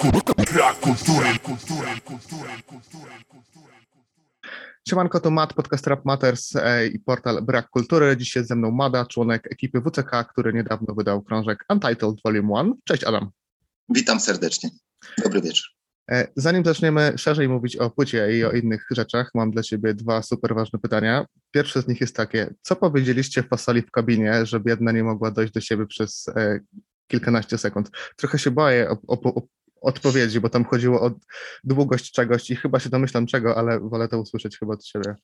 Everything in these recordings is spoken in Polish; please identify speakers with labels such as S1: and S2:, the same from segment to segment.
S1: Brak kultury, kultury, kultury, kultury, kultury.
S2: Siemanko, to Matt, podcast Rap Matters e, i portal Brak Kultury. Dziś jest ze mną Mada, członek ekipy WCK, który niedawno wydał krążek Untitled Volume 1. Cześć Adam.
S3: Witam serdecznie. Dobry wieczór.
S2: E, Zanim zaczniemy szerzej mówić o płycie i o innych rzeczach, mam dla Ciebie dwa super ważne pytania. Pierwsze z nich jest takie, co powiedzieliście Fasoli w kabinie, że biedna nie mogła dojść do siebie przez e, kilkanaście sekund? Trochę się boję o, o, o odpowiedzi, bo tam chodziło o długość czegoś i chyba się domyślam czego, ale wolę to usłyszeć chyba od Ciebie.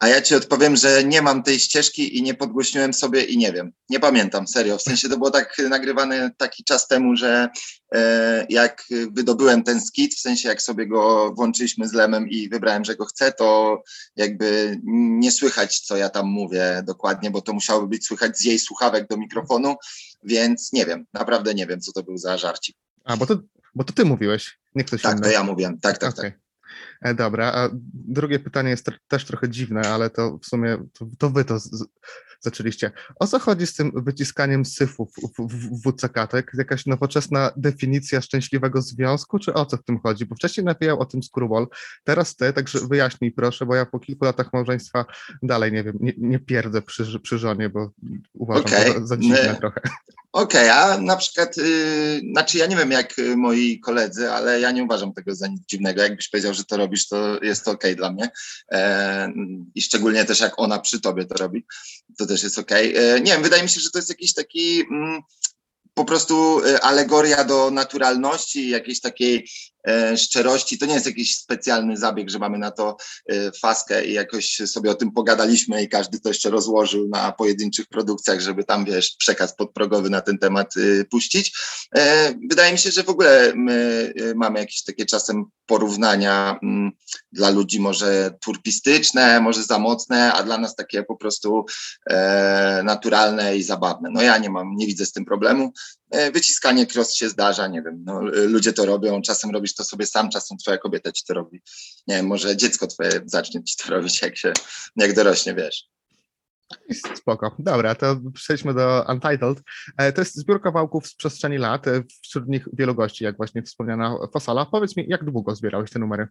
S3: A ja ci odpowiem, że nie mam tej ścieżki i nie podgłośniłem sobie i nie wiem. Nie pamiętam, serio. W sensie to było tak nagrywane taki czas temu, że e, jak wydobyłem ten skit, w sensie jak sobie go włączyliśmy z Lemem i wybrałem, że go chcę, to jakby nie słychać, co ja tam mówię dokładnie, bo to musiałoby być słychać z jej słuchawek do mikrofonu, więc nie wiem, naprawdę nie wiem, co to był za żarcik.
S2: A, bo to, bo to Ty mówiłeś, nie ktoś
S3: Tak,
S2: inny.
S3: to ja mówiłem. Tak, tak,
S2: Okej.
S3: tak.
S2: E, Dobra, a drugie pytanie jest też trochę dziwne, ale to w sumie to, to wy to z, zaczęliście. O co chodzi z tym wyciskaniem syfów w, w, WCK? To jak- jakaś nowoczesna definicja szczęśliwego związku, czy o co w tym chodzi? Bo wcześniej nawijał o tym Skrubol, teraz ty, także wyjaśnij proszę, bo ja po kilku latach małżeństwa dalej nie wiem, nie, nie pierdzę przy, przy żonie, bo uważam to za, za dziwne
S3: My-
S2: trochę.
S3: Okej, a na przykład, yy, znaczy ja nie wiem jak y, moi koledzy, ale ja nie uważam tego za nic dziwnego. Jakbyś powiedział, że to robisz, to jest to okej dla mnie. E, I szczególnie też jak ona przy tobie to robi, to też jest okej. E, nie wiem, wydaje mi się, że to jest jakiś taki mm, po prostu y, alegoria do naturalności, jakiejś takiej szczerości. To nie jest jakiś specjalny zabieg, że mamy na to y, faskę i jakoś sobie o tym pogadaliśmy i każdy to jeszcze rozłożył na pojedynczych produkcjach, żeby tam, wiesz, przekaz podprogowy na ten temat y, puścić. E, Wydaje mi się, że w ogóle my mamy jakieś takie czasem porównania mm, dla ludzi może turpistyczne, może za mocne, a dla nas takie po prostu e, naturalne i zabawne. No ja nie mam, nie widzę z tym problemu. E, Wyciskanie cross się zdarza, nie wiem, no, y, ludzie to robią, czasem robisz to sobie sam, czasem twoja kobieta ci to robi. Nie wiem, może dziecko twoje zacznie ci to robić, jak się, jak dorośnie, wiesz.
S2: Spoko. Dobra, to przejdźmy do Untitled. E, To jest zbiór kawałków z przestrzeni lat, e, wśród nich wielu gości, jak właśnie wspomniana Fasala. Powiedz mi, jak długo zbierałeś te numery?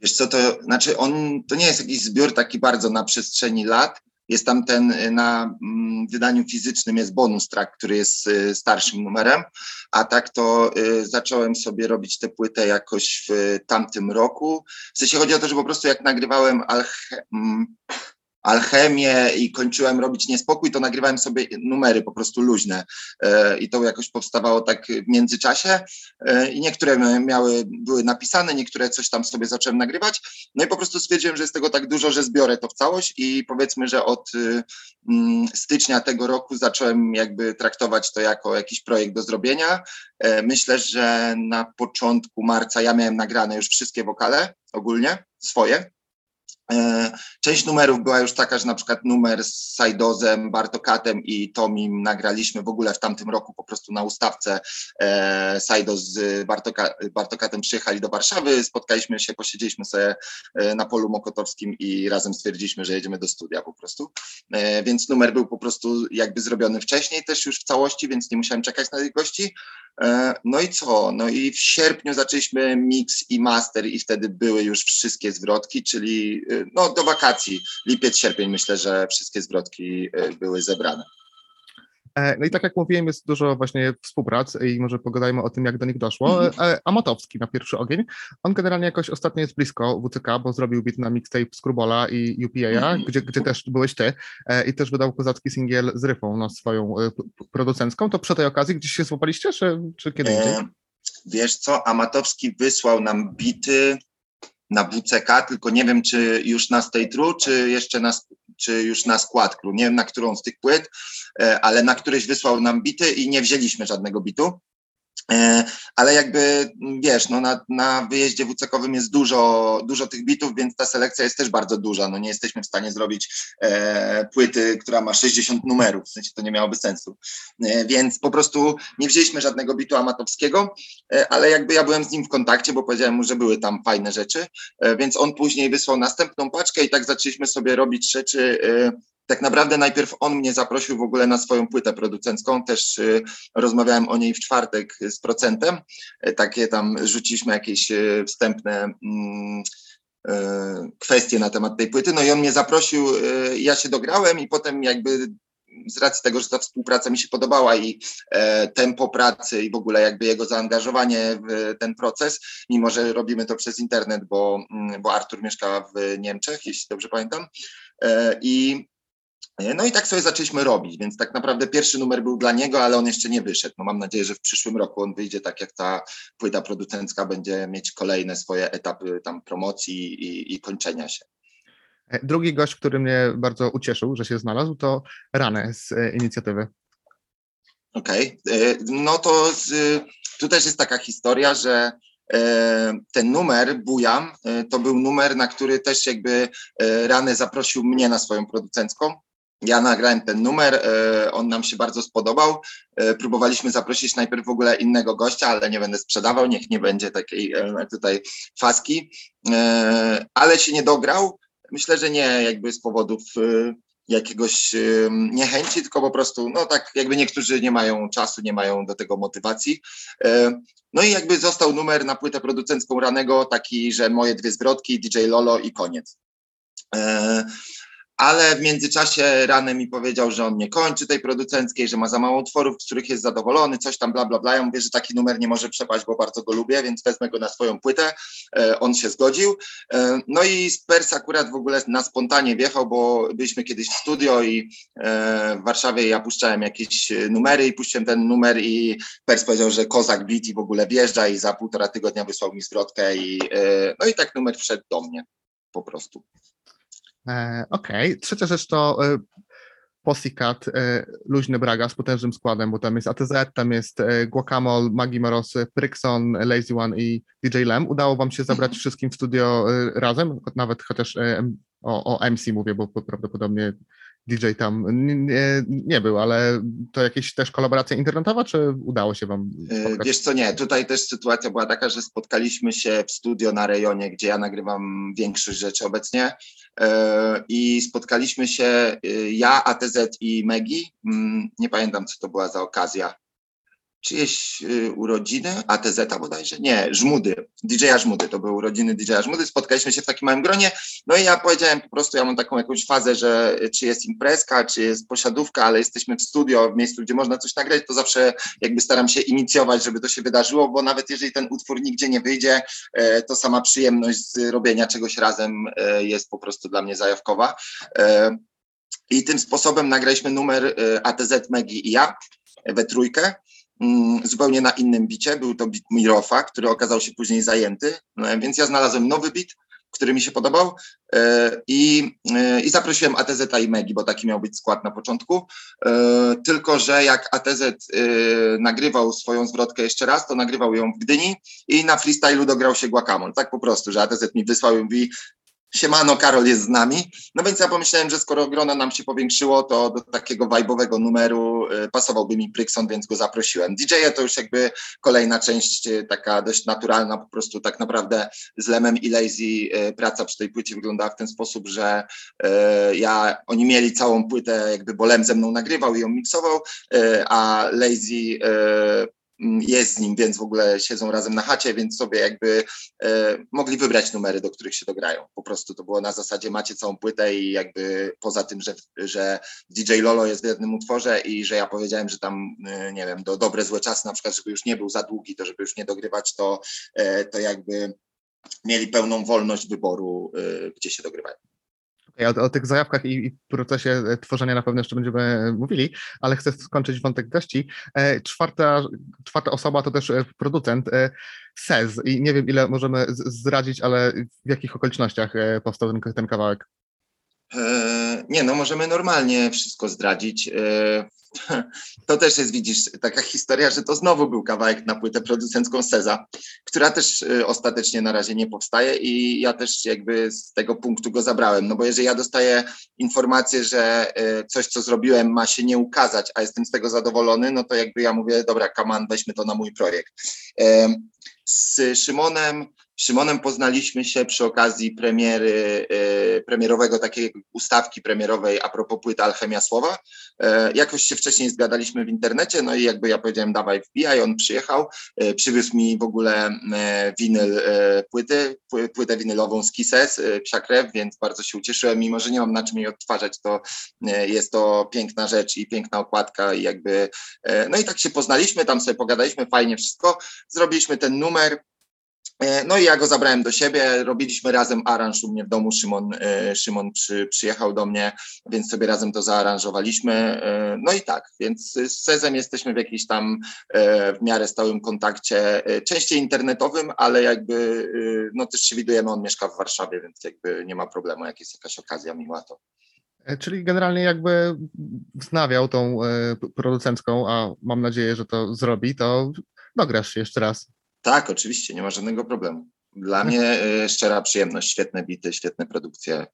S3: Wiesz co, to znaczy on, to nie jest jakiś zbiór taki bardzo na przestrzeni lat. Jest tam ten y, na mm, wydaniu fizycznym jest bonus track, który jest y, starszym numerem, a tak to y, zacząłem sobie robić tę płytę jakoś w tamtym roku. W sensie chodzi o to, że po prostu jak nagrywałem alche, mm, alchemię i kończyłem robić niespokój, to nagrywałem sobie numery po prostu luźne E, i to jakoś powstawało tak w międzyczasie E, i niektóre miały, były napisane, niektóre coś tam sobie zacząłem nagrywać. No i po prostu stwierdziłem, że jest tego tak dużo, że zbiorę to w całość i powiedzmy, że od y, mm, stycznia tego roku zacząłem jakby traktować to jako jakiś projekt do zrobienia. E, Myślę, że na początku marca ja miałem nagrane już wszystkie wokale ogólnie, swoje. E, Część numerów była już taka, że na przykład numer z Sajdozem, Bartokatem i Tomim nagraliśmy w ogóle w tamtym roku po prostu na ustawce. E, Sajdos z Bartoka, Bartokatem przyjechali do Warszawy, spotkaliśmy się, posiedzieliśmy sobie e, na polu mokotowskim i razem stwierdziliśmy, że jedziemy do studia po prostu. Więc numer był po prostu jakby zrobiony wcześniej też już w całości, więc nie musiałem czekać na tych gości. No i co? No i w sierpniu zaczęliśmy mix i master i wtedy były już wszystkie zwrotki, czyli no do wakacji, lipiec, sierpień myślę, że wszystkie zwrotki e, były zebrane.
S2: E, No i tak jak mówiłem, jest dużo właśnie współprac i może pogadajmy o tym, jak do nich doszło. E, Amatowski na pierwszy ogień. On generalnie jakoś ostatnio jest blisko WCK, bo zrobił beat na mixtape Skrubola i UPA,
S3: Mhm.
S2: gdzie, gdzie też byłeś ty e, i też wydał kozacki singiel z ryfą no, swoją producencką. To przy tej okazji gdzieś się złapaliście, czy, czy kiedy indziej?
S3: E, Wiesz co, Amatowski wysłał nam bity na WCK, tylko nie wiem, czy już na Stay True, czy jeszcze na, czy już na Skład Crew. Nie wiem, na którą z tych płyt, e, ale na któryś wysłał nam bity i nie wzięliśmy żadnego bitu. E, Ale jakby, m, wiesz, no na, na wyjeździe WCK-owym jest dużo, dużo tych bitów, więc ta selekcja jest też bardzo duża. No nie jesteśmy w stanie zrobić e, płyty, która ma 60 numerów, w sensie to nie miałoby sensu. E, więc po prostu nie wzięliśmy żadnego bitu amatowskiego, e, ale jakby ja byłem z nim w kontakcie, bo powiedziałem mu, że były tam fajne rzeczy, e, więc on później wysłał następną paczkę i tak zaczęliśmy sobie robić rzeczy e, tak naprawdę najpierw on mnie zaprosił w ogóle na swoją płytę producencką, też y, rozmawiałem o niej w czwartek z procentem, Y, takie tam rzuciliśmy jakieś y, wstępne mm, y, kwestie na temat tej płyty, no i on mnie zaprosił, y, ja się dograłem i potem jakby z racji tego, że ta współpraca mi się podobała i e, tempo pracy i w ogóle jakby jego zaangażowanie w ten proces, mimo że robimy to przez internet, bo, mm, bo Artur mieszka w Niemczech, jeśli dobrze pamiętam. E, I no i tak sobie zaczęliśmy robić, więc tak naprawdę pierwszy numer był dla niego, ale on jeszcze nie wyszedł. No mam nadzieję, że w przyszłym roku on wyjdzie tak jak ta płyta producencka będzie mieć kolejne swoje etapy tam promocji i, i kończenia się.
S2: E, Drugi gość, który mnie bardzo ucieszył, że się znalazł, to Rane z e, inicjatywy.
S3: Okej, e, no to z, tu też jest taka historia, że e, ten numer Bujam e, to był numer, na który też jakby e, Rany zaprosił mnie na swoją producencką. Ja nagrałem ten numer, e, on nam się bardzo spodobał. E, Próbowaliśmy zaprosić najpierw w ogóle innego gościa, ale nie będę sprzedawał, niech nie będzie takiej e, tutaj faski, ale się nie dograł. Myślę, że nie jakby z powodów jakiegoś niechęci, tylko po prostu, no tak jakby niektórzy nie mają czasu, nie mają do tego motywacji. No i jakby został numer na płytę producencką Ranego taki, że moje dwie zwrotki, DJ Lolo i koniec. Ale w międzyczasie Rane mi powiedział, że on nie kończy tej producenckiej, że ma za mało utworów, z których jest zadowolony, coś tam bla bla bla. Ja mówię, że taki numer nie może przepaść, bo bardzo go lubię, więc wezmę go na swoją płytę. E, On się zgodził. E, No i Spers akurat w ogóle na spontanie wjechał, bo byliśmy kiedyś w studio i e, w Warszawie ja puszczałem jakieś numery i puściłem ten numer i Pers powiedział, że Kozak Beat i w ogóle wjeżdża i za półtora tygodnia wysłał mi zwrotkę i no i tak numer wszedł do mnie po prostu.
S2: E, Okej, trzecia rzecz to e, Pussycat, e, luźny Braga z potężnym składem, bo tam jest ATZ, tam jest Guacamole, Magi Morosy, Prykson, Lazy One i DJ Lem. Udało wam się zabrać wszystkim w studio razem, nawet chociaż o, o MC mówię, bo prawdopodobnie DJ tam nie, nie był, ale to jakieś też kolaboracja internetowa, czy udało się wam
S3: E,
S2: spotkać?
S3: Wiesz co, nie, tutaj też sytuacja była taka, że spotkaliśmy się w studio na rejonie, gdzie ja nagrywam większość rzeczy obecnie e, i spotkaliśmy się e, ja, ATZ i Megi, Mm, nie pamiętam co to była za okazja, czyjeś e, urodziny, ATZ bodajże, nie, Żmudy, DJ-a Żmudy, to były urodziny DJ-a Żmudy, spotkaliśmy się w takim małym gronie, no i ja powiedziałem po prostu, ja mam taką jakąś fazę, że czy jest imprezka, czy jest posiadówka, ale jesteśmy w studio, w miejscu, gdzie można coś nagrać, to zawsze jakby staram się inicjować, żeby to się wydarzyło, bo nawet jeżeli ten utwór nigdzie nie wyjdzie, e, to sama przyjemność z robienia czegoś razem e, jest po prostu dla mnie zajawkowa. E, I tym sposobem nagraliśmy numer ATZ Megi i ja we trójkę. Mm, Zupełnie na innym bicie. Był to bit Mirofa, który okazał się później zajęty. E, Więc ja znalazłem nowy bit, który mi się podobał e, i, e, i zaprosiłem ATZ i Megi, bo taki miał być skład na początku. E, Tylko, że jak ATZ nagrywał swoją zwrotkę jeszcze raz, to nagrywał ją w Gdyni i na freestylu dograł się Guacamole. Tak po prostu, że ATZ mi wysłał i mówi Siemano, Karol jest z nami. No więc ja pomyślałem, że skoro grono nam się powiększyło, to do takiego vibe'owego numeru y, pasowałby mi Prykson, więc go zaprosiłem. DJ-e to już jakby kolejna część y, taka dość naturalna, po prostu tak naprawdę z Lemem i Lazy y, praca przy tej płycie wyglądała w ten sposób, że ja, oni mieli całą płytę jakby, bo Lem ze mną nagrywał i ją miksował, a Lazy jest z nim, więc w ogóle siedzą razem na chacie, więc sobie jakby e, mogli wybrać numery, do których się dograją. Po prostu to było na zasadzie macie całą płytę i jakby poza tym, że, że DJ Lolo jest w jednym utworze i że ja powiedziałem, że tam, e, nie wiem, do dobre, złe czasy na przykład, żeby już nie był za długi, to żeby już nie dogrywać, to, e, to jakby mieli pełną wolność wyboru, e, gdzie się dogrywają.
S2: Okej, o, o tych zajawkach i, i procesie e, tworzenia na pewno jeszcze będziemy e, mówili, ale chcę skończyć wątek gości. E, Czwarta, czwarta osoba to też e, producent e, Sez i nie wiem ile możemy zdradzić, ale w jakich okolicznościach powstał ten, ten kawałek.
S3: E, Nie, no możemy normalnie wszystko zdradzić. E, To też jest, widzisz, taka historia, że to znowu był kawałek na płytę producencką Seza, która też e, ostatecznie na razie nie powstaje i ja też jakby z tego punktu go zabrałem. No bo jeżeli ja dostaję informację, że coś, co zrobiłem ma się nie ukazać, a jestem z tego zadowolony, no to jakby ja mówię, dobra, kaman, weźmy to na mój projekt. Z Szymonem Szymonem poznaliśmy się przy okazji premiery, e, premierowego takiej ustawki premierowej a propos płyty Alchemia Słowa. E, jakoś się wcześniej zgadaliśmy w internecie, no i jakby ja powiedziałem dawaj wbijaj, on przyjechał, e, przywiózł mi w ogóle winyl płyty, pły- płytę winylową z Kisses, Psia Krew, więc bardzo się ucieszyłem, mimo że nie mam na czym jej odtwarzać, to jest to piękna rzecz i piękna okładka i jakby, no i tak się poznaliśmy, tam sobie pogadaliśmy, fajnie wszystko, zrobiliśmy ten numer, No i ja go zabrałem do siebie, robiliśmy razem aranż u mnie w domu, Szymon, e, Szymon przy, przyjechał do mnie, więc sobie razem to zaaranżowaliśmy. E, No i tak, więc z Sezem jesteśmy w jakimś tam e, w miarę stałym kontakcie, e, częściej internetowym, ale jakby e, no też się widujemy, on mieszka w Warszawie, więc jakby nie ma problemu, jak jest jakaś okazja miła to.
S2: E, Czyli generalnie jakby wznawiał tą e, producencką, a mam nadzieję, że to zrobi, to dograsz się jeszcze raz.
S3: Tak, oczywiście, nie ma żadnego problemu. Dla mnie e, szczera przyjemność, świetne bity, świetne produkcje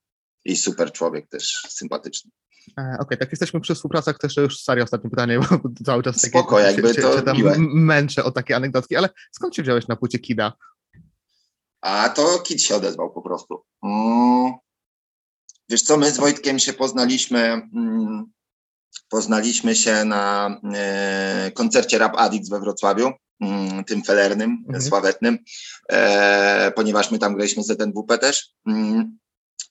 S3: i super człowiek też, sympatyczny.
S2: E, Okej, tak jesteśmy przy współpracach, też już serio ostatnie pytanie, bo cały czas
S3: Spoko,
S2: takie,
S3: jakby
S2: się,
S3: to
S2: się tam
S3: miłe.
S2: męczę o takie anegdotki, ale skąd się wziąłeś na płycie Kida?
S3: A to Kit się odezwał po prostu. Mm. Wiesz co, my z Wojtkiem się poznaliśmy, mm, poznaliśmy się na e, koncercie Rap Addicts we Wrocławiu, mm, tym felernym,
S2: Mhm.
S3: sławetnym, e, ponieważ my tam graliśmy ZNWP też. Mm.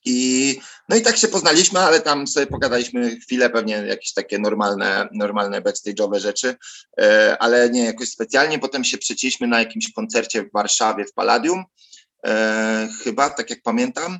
S3: I, no i tak się poznaliśmy, ale tam sobie pogadaliśmy chwilę, pewnie jakieś takie normalne, normalne backstage'owe rzeczy, e, ale nie jakoś specjalnie. Potem się przecięliśmy na jakimś koncercie w Warszawie w Palladium, e, chyba, tak jak pamiętam.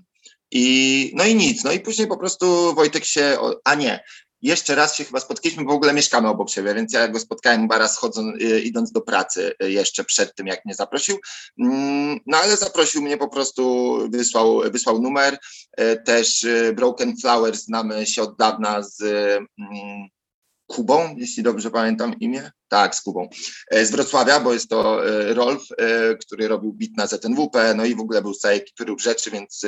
S3: I no i nic, no i później po prostu Wojtek się, a nie, jeszcze raz się chyba spotkaliśmy, bo w ogóle mieszkamy obok siebie, więc ja go spotkałem chyba raz chodząc, y, idąc do pracy y, jeszcze przed tym, jak mnie zaprosił. Mm, No ale zaprosił mnie po prostu, wysłał, wysłał numer. E, Też y, Broken Flowers znamy się od dawna z mm, Kubą, jeśli dobrze pamiętam imię. Tak, z Kubą. E, Z Wrocławia, bo jest to e, Rolf, e, który robił beat na ZNWP, no i w ogóle był z całej ekipy rób rzeczy, więc,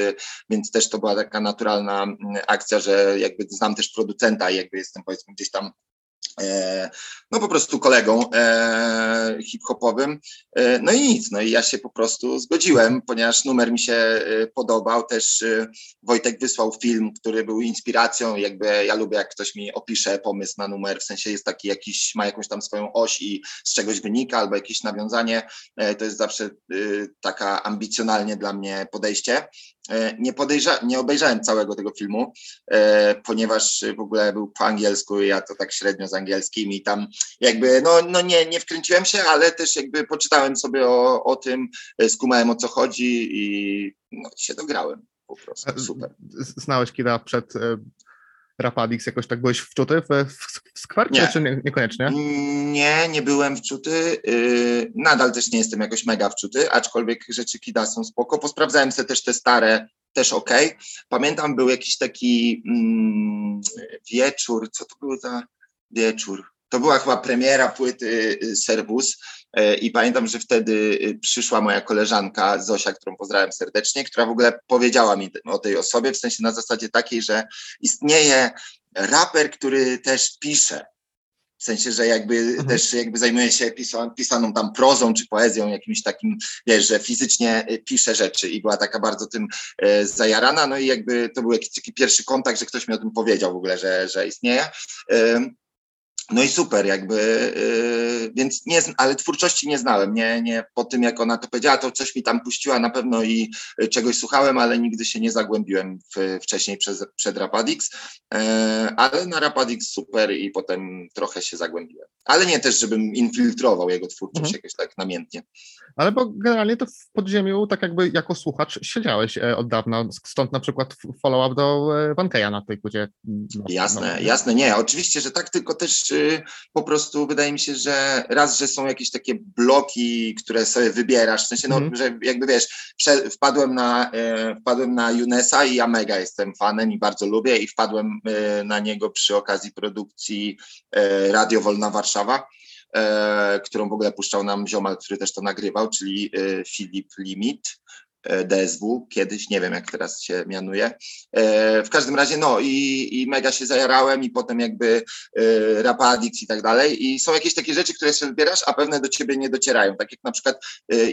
S3: więc też to była taka naturalna mm, akcja, że jakby znam też producenta i jakby jestem powiedzmy gdzieś tam no po prostu kolegą e, hip-hopowym. E, no i nic, no i ja się po prostu zgodziłem, ponieważ numer mi się e, podobał. Też e, Wojtek wysłał film, który był inspiracją. Jakby ja lubię, jak ktoś mi opisze pomysł na numer, w sensie jest taki jakiś, ma jakąś tam swoją oś i z czegoś wynika, albo jakieś nawiązanie. E, To jest zawsze e, taka ambicjonalnie dla mnie podejście. E, Nie, nie obejrzałem całego tego filmu, e, ponieważ w ogóle był po angielsku i ja to tak średnio z angielskim i tam jakby, no, no nie, nie wkręciłem się, ale też jakby poczytałem sobie o, o tym, e, skumałem o co chodzi i no, się dograłem po prostu, super.
S2: Znałeś Kida przed e, Rapadix, jakoś tak byłeś wczuty w, w, w skwarcie,
S3: Nie.
S2: czy nie, niekoniecznie?
S3: Nie, nie byłem wczuty. Yy, nadal też nie jestem jakoś mega wczuty, aczkolwiek rzeczy Kida są spoko. Posprawdzałem sobie też te stare, też ok. Pamiętam, był jakiś taki mm, wieczór, co to był za wieczór? To była chyba premiera płyty y, Servus y, i pamiętam, że wtedy y, przyszła moja koleżanka Zosia, którą pozdrawiam serdecznie, która w ogóle powiedziała mi o tej osobie, w sensie na zasadzie takiej, że istnieje raper, który też pisze. W sensie, że jakby
S2: Mhm.
S3: też jakby zajmuje się pisa, pisaną tam prozą czy poezją, jakimś takim, wiesz, że fizycznie y, pisze rzeczy i była taka bardzo tym e, zajarana, no i jakby to był jakiś taki pierwszy kontakt, że ktoś mi o tym powiedział w ogóle, że, że istnieje. No i super, jakby, yy, więc nie, ale twórczości nie znałem, nie, nie po tym jak ona to powiedziała, to coś mi tam puściła na pewno i y, czegoś słuchałem, ale nigdy się nie zagłębiłem w, wcześniej przez, przed Rapadix, yy, ale na Rapadix super i potem trochę się zagłębiłem. Ale nie też, żebym infiltrował jego twórczość
S2: Mhm.
S3: jakoś tak namiętnie.
S2: Ale bo generalnie to w podziemiu, tak jakby jako słuchacz siedziałeś e, od dawna, stąd na przykład follow-up do e, Vankeya na tej płycie. No,
S3: Jasne,
S2: no.
S3: jasne, nie, oczywiście, że tak, tylko też y, po prostu wydaje mi się, że raz, że są jakieś takie bloki, które sobie wybierasz, w sensie, no,
S2: Mhm.
S3: że jakby wiesz, wpadłem na, e, wpadłem na Junesa i ja mega jestem fanem i bardzo lubię i wpadłem e, na niego przy okazji produkcji e, Radio Wolna Warszawa, e, którą w ogóle puszczał nam ziomal, który też to nagrywał, czyli e, Filip Limit. E, DSW, kiedyś, nie wiem jak teraz się mianuje. E, W każdym razie, no i, i mega się zajarałem i potem jakby e, Rapadix i tak dalej. I są jakieś takie rzeczy, które sobie wybierasz, a pewne do ciebie nie docierają, tak jak na przykład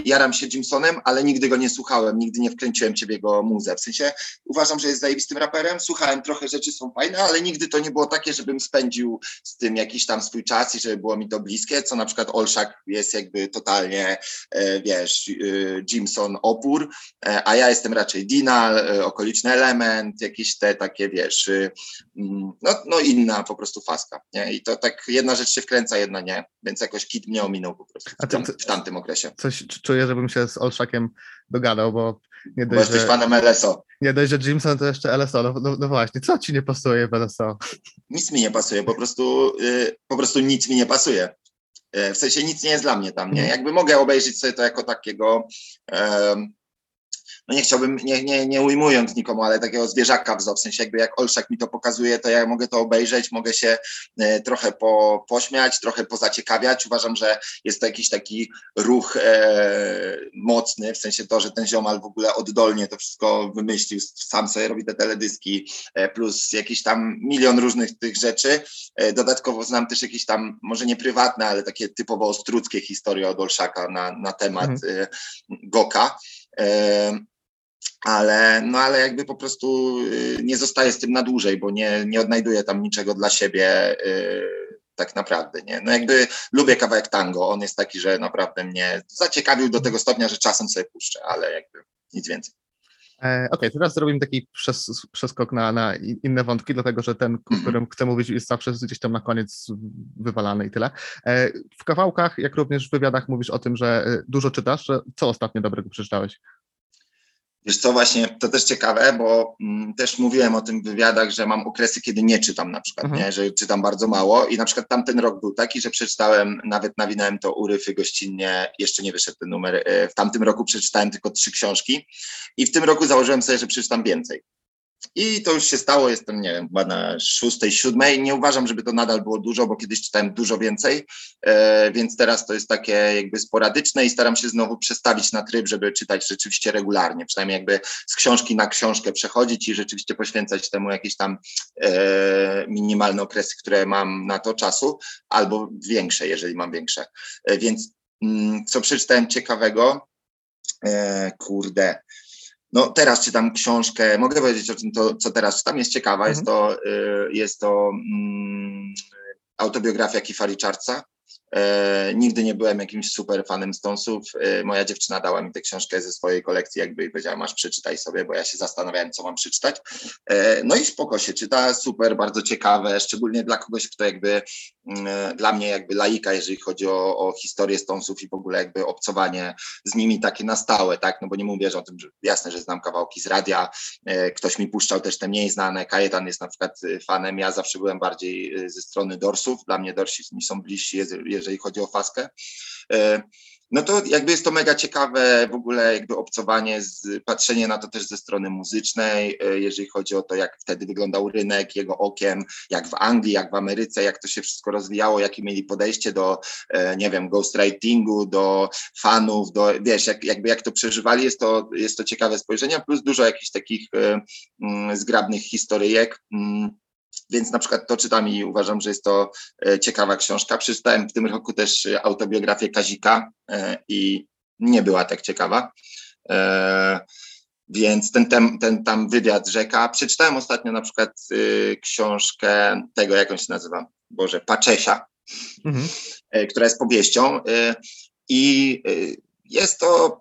S3: jaram się Jimsonem, ale nigdy go nie słuchałem, nigdy nie wkręciłem ciebie jego muzę, w sensie uważam, że jest zajebistym raperem, słuchałem trochę rzeczy, są fajne, ale nigdy to nie było takie, żebym spędził z tym jakiś tam swój czas i żeby było mi to bliskie, co na przykład Olszak jest jakby totalnie, wiesz, Jimson opór, a ja jestem raczej Dinal, e, okoliczny element, jakieś te takie, wiesz, y, mm, no, no inna po prostu faska, nie? I to tak jedna rzecz się wkręca, jedna nie, więc jakoś kit mnie ominął po prostu w, tam, w tamtym okresie,
S2: Coś czuję, żebym się z Olszakiem dogadał, bo nie
S3: bo
S2: dość,
S3: jesteś
S2: że,
S3: fanem LSO.
S2: nie dość, że Jimson to jeszcze LSO. No, no, no właśnie, co ci nie pasuje w LSO?
S3: nic mi nie pasuje, po prostu, y, po prostu nic mi nie pasuje. Y, W sensie nic nie jest dla mnie tam, nie?
S2: Mhm.
S3: Jakby mogę obejrzeć sobie to jako takiego, no nie chciałbym, nie, nie, nie ujmując nikomu, ale takiego zwierzaka w zoo, w sensie jakby jak Olszak mi to pokazuje, to ja mogę to obejrzeć, mogę się e, trochę po, pośmiać, trochę pozaciekawiać. Uważam, że jest to jakiś taki ruch e, mocny, w sensie to, że ten ziomal w ogóle oddolnie to wszystko wymyślił, sam sobie robi te teledyski, e, plus jakiś tam milion różnych tych rzeczy. E, Dodatkowo znam też jakieś tam, może nie prywatne, ale takie typowo ostruckie historie od Olszaka na, na temat e, Goka. Ale, no ale jakby po prostu y, nie zostaję z tym na dłużej, bo nie, nie odnajduję tam niczego dla siebie y, tak naprawdę, nie? No jakby lubię kawałek tango, on jest taki, że naprawdę mnie zaciekawił do tego stopnia, że czasem sobie puszczę, ale jakby nic więcej.
S2: E, Okej, teraz zrobimy taki przes, przeskok na, na inne wątki, dlatego że ten, o
S3: Mhm.
S2: którym chcę mówić, jest zawsze gdzieś tam na koniec wywalany i tyle. E, W kawałkach, jak również w wywiadach mówisz o tym, że e, dużo czytasz. Co ostatnio dobrego przeczytałeś?
S3: Wiesz co, właśnie to też ciekawe, bo mm, też mówiłem o tym w wywiadach, że mam okresy, kiedy nie czytam na przykład,
S2: Mhm.
S3: nie? że czytam bardzo mało i na przykład tamten rok był taki, że przeczytałem, nawet nawinąłem to uryfy gościnnie, jeszcze nie wyszedł ten numer, e, w tamtym roku przeczytałem tylko trzy książki i w tym roku założyłem sobie, że przeczytam więcej. I to już się stało, jestem, nie wiem, chyba na szóstej, siódmej. Nie uważam, żeby to nadal było dużo, bo kiedyś czytałem dużo więcej, e, więc teraz to jest takie jakby sporadyczne i staram się znowu przestawić na tryb, żeby czytać rzeczywiście regularnie, przynajmniej jakby z książki na książkę przechodzić i rzeczywiście poświęcać temu jakieś tam e, minimalne okresy, które mam na to czasu, albo większe, jeżeli mam większe. E, więc mm, co przeczytałem ciekawego? E, kurde. No teraz czytam książkę, mogę powiedzieć o czym to, co teraz czytam, jest ciekawa, jest to, y, jest to mm, autobiografia Kifa Richardsa. E, nigdy nie byłem jakimś super fanem Stonesów. E, moja dziewczyna dała mi tę książkę ze swojej kolekcji, jakby i powiedziała, masz przeczytaj sobie, bo ja się zastanawiałem, co mam przeczytać. E, no i spoko się czyta, super, bardzo ciekawe, szczególnie dla kogoś, kto jakby mm, e, dla mnie jakby laika, jeżeli chodzi o, o historię Stonesów i w ogóle jakby obcowanie z nimi takie na stałe, tak, no bo nie mówię że o tym, że jasne, że znam kawałki z radia, e, ktoś mi puszczał też te mniej znane, Kajetan jest na przykład e, fanem, ja zawsze byłem bardziej ze strony Dorsów, dla mnie Dorsi mi są bliżsi, jezy- jeżeli chodzi o faskę. E, No to jakby jest to mega ciekawe w ogóle jakby obcowanie, z, patrzenie na to też ze strony muzycznej, e, jeżeli chodzi o to, jak wtedy wyglądał rynek jego okiem, jak w Anglii, jak w Ameryce, jak to się wszystko rozwijało, jakie mieli podejście do, e, nie wiem, ghostwritingu, do fanów, do, wiesz, jak, jakby jak to przeżywali, jest to, jest to ciekawe spojrzenie, plus dużo jakichś takich mm, zgrabnych historyjek. Więc na przykład to czytam i uważam, że jest to e, ciekawa książka. Przeczytałem w tym roku też e, autobiografię Kazika e, i nie była tak ciekawa. Więc ten, tem, ten tam wywiad rzeka. Przeczytałem ostatnio na przykład książkę tego, jak on się nazywa, Boże, Paczesia,
S2: Mhm.
S3: która jest powieścią. I jest to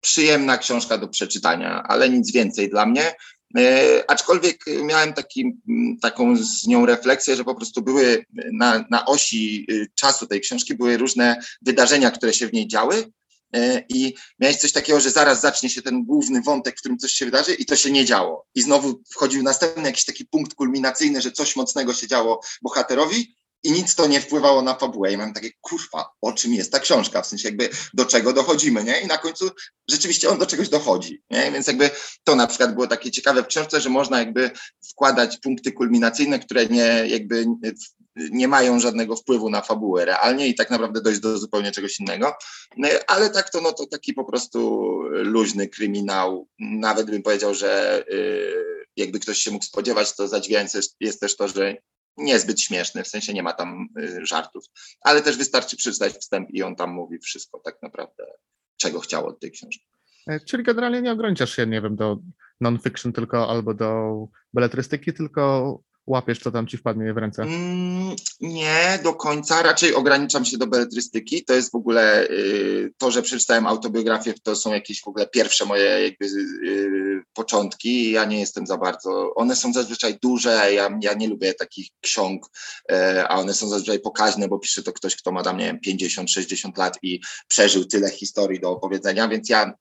S3: przyjemna książka do przeczytania, ale nic więcej dla mnie. E, Aczkolwiek miałem taki, taką z nią refleksję, że po prostu były na, na osi y, czasu tej książki były różne wydarzenia, które się w niej działy. e, I miałeś coś takiego, że zaraz zacznie się ten główny wątek, w którym coś się wydarzy, i to się nie działo. I znowu wchodził następny jakiś taki punkt kulminacyjny, że coś mocnego się działo bohaterowi, i nic to nie wpływało na fabułę. I mam takie, kurwa, o czym jest ta książka? W sensie jakby do czego dochodzimy, nie? I na końcu rzeczywiście on do czegoś dochodzi, nie? Więc jakby to na przykład było takie ciekawe w książce, że można jakby wkładać punkty kulminacyjne, które nie jakby nie mają żadnego wpływu na fabułę realnie i tak naprawdę dojść do zupełnie czegoś innego. No, ale tak to, no to taki po prostu luźny kryminał. Nawet bym powiedział, że yy, jakby ktoś się mógł spodziewać, to zadziwiające jest też to, że niezbyt śmieszny, w sensie nie ma tam y, żartów, ale też wystarczy przeczytać wstęp i on tam mówi wszystko tak naprawdę, czego chciał od tej książki.
S2: E, czyli generalnie nie ograniczasz się, nie wiem, do non-fiction tylko albo do beletrystyki, tylko łapiesz, co tam ci wpadnie w ręce?
S3: Mm, nie do końca, raczej ograniczam się do beletrystyki. To jest w ogóle y, to, że przeczytałem autobiografię, to są jakieś w ogóle pierwsze moje jakby y, początki. Ja nie jestem za bardzo, one są zazwyczaj duże, ja, ja nie lubię takich ksiąg, y, a one są zazwyczaj pokaźne, bo pisze to ktoś, kto ma tam, nie wiem, 50-60 lat i przeżył tyle historii do opowiedzenia, więc ja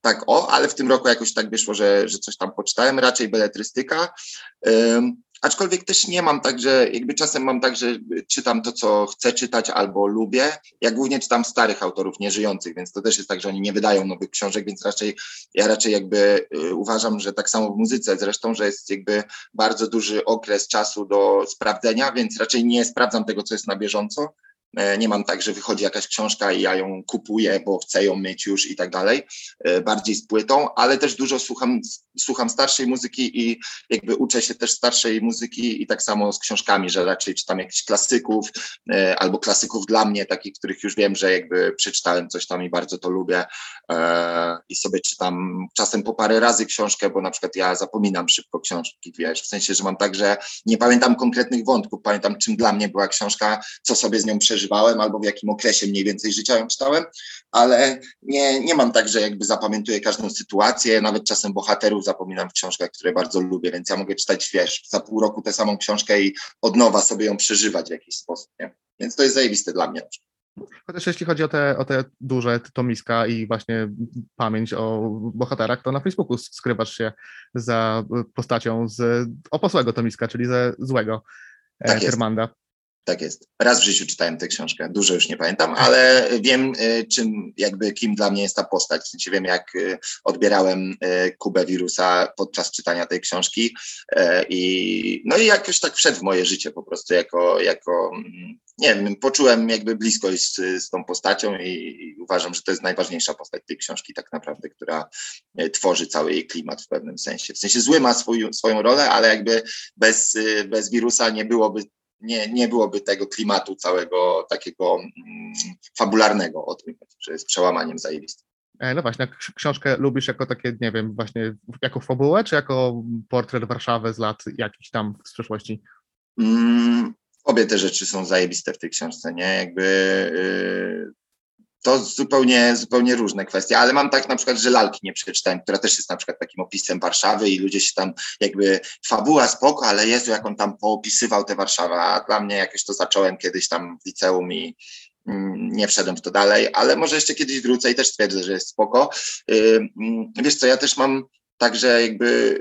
S3: tak o, ale w tym roku jakoś tak wyszło, że, że coś tam poczytałem, raczej beletrystyka. Aczkolwiek też nie mam tak, że jakby czasem mam tak, że czytam to, co chcę czytać albo lubię. Ja głównie czytam starych autorów, nieżyjących, więc to też jest tak, że oni nie wydają nowych książek, więc raczej ja raczej jakby y, uważam, że tak samo w muzyce zresztą, że jest jakby bardzo duży okres czasu do sprawdzenia, więc raczej nie sprawdzam tego, co jest na bieżąco, nie mam tak, że wychodzi jakaś książka i ja ją kupuję, bo chcę ją mieć już i tak dalej, e, bardziej z płytą, ale też dużo słucham, słucham starszej muzyki i jakby uczę się też starszej muzyki i tak samo z książkami, że raczej czytam jakichś klasyków e, albo klasyków dla mnie, takich, których już wiem, że jakby przeczytałem coś tam i bardzo to lubię. I sobie czytam czasem po parę razy książkę, bo na przykład ja zapominam szybko książki, wiesz, w sensie, że mam tak, że nie pamiętam konkretnych wątków, pamiętam czym dla mnie była książka, co sobie z nią przeżyłem, przeżywałem albo w jakim okresie mniej więcej życia ją czytałem, ale nie, nie mam tak, że jakby zapamiętuję każdą sytuację, nawet czasem bohaterów zapominam w książkach, które bardzo lubię, więc ja mogę czytać, wiesz, za pół roku tę samą książkę i od nowa sobie ją przeżywać w jakiś sposób, nie? Więc to jest zajebiste dla mnie.
S2: Chociaż jeśli chodzi o te, o te duże tomiska i właśnie pamięć o bohaterach, to na Facebooku skrywasz się za postacią z opasłego tomiska, czyli ze złego e, tak Hermanda.
S3: Tak jest. Raz w życiu czytałem tę książkę, dużo już nie pamiętam, ale wiem, y, czym, jakby kim dla mnie jest ta postać. W sensie wiem, jak y, odbierałem y, Kubę wirusa podczas czytania tej książki. I, no i jakoś tak wszedł w moje życie po prostu jako, jako mm, nie wiem, poczułem jakby bliskość z, z tą postacią i, i, uważam, że to jest najważniejsza postać tej książki tak naprawdę, która tworzy cały jej klimat w pewnym sensie. W sensie zły ma swój, swoją rolę, ale jakby bez, bez wirusa nie byłoby nie, nie byłoby tego klimatu całego takiego mm, fabularnego o tym, że jest przełamaniem zajebistym.
S2: E, no właśnie, książkę lubisz jako takie, nie wiem, właśnie jako fabułę, czy jako portret Warszawy z lat jakichś tam z przeszłości?
S3: Mm, obie te rzeczy są zajebiste w tej książce, nie? Jakby yy, to zupełnie, zupełnie różne kwestie, ale mam tak na przykład, że lalki nie przeczytałem, która też jest na przykład takim opisem Warszawy i ludzie się tam jakby, fabuła spoko, ale Jezu, jak on tam poopisywał tę Warszawę, a dla mnie jakoś to zacząłem kiedyś tam w liceum i mm, nie wszedłem w to dalej, ale może jeszcze kiedyś wrócę i też stwierdzę, że jest spoko. Wiesz co, ja też mam także jakby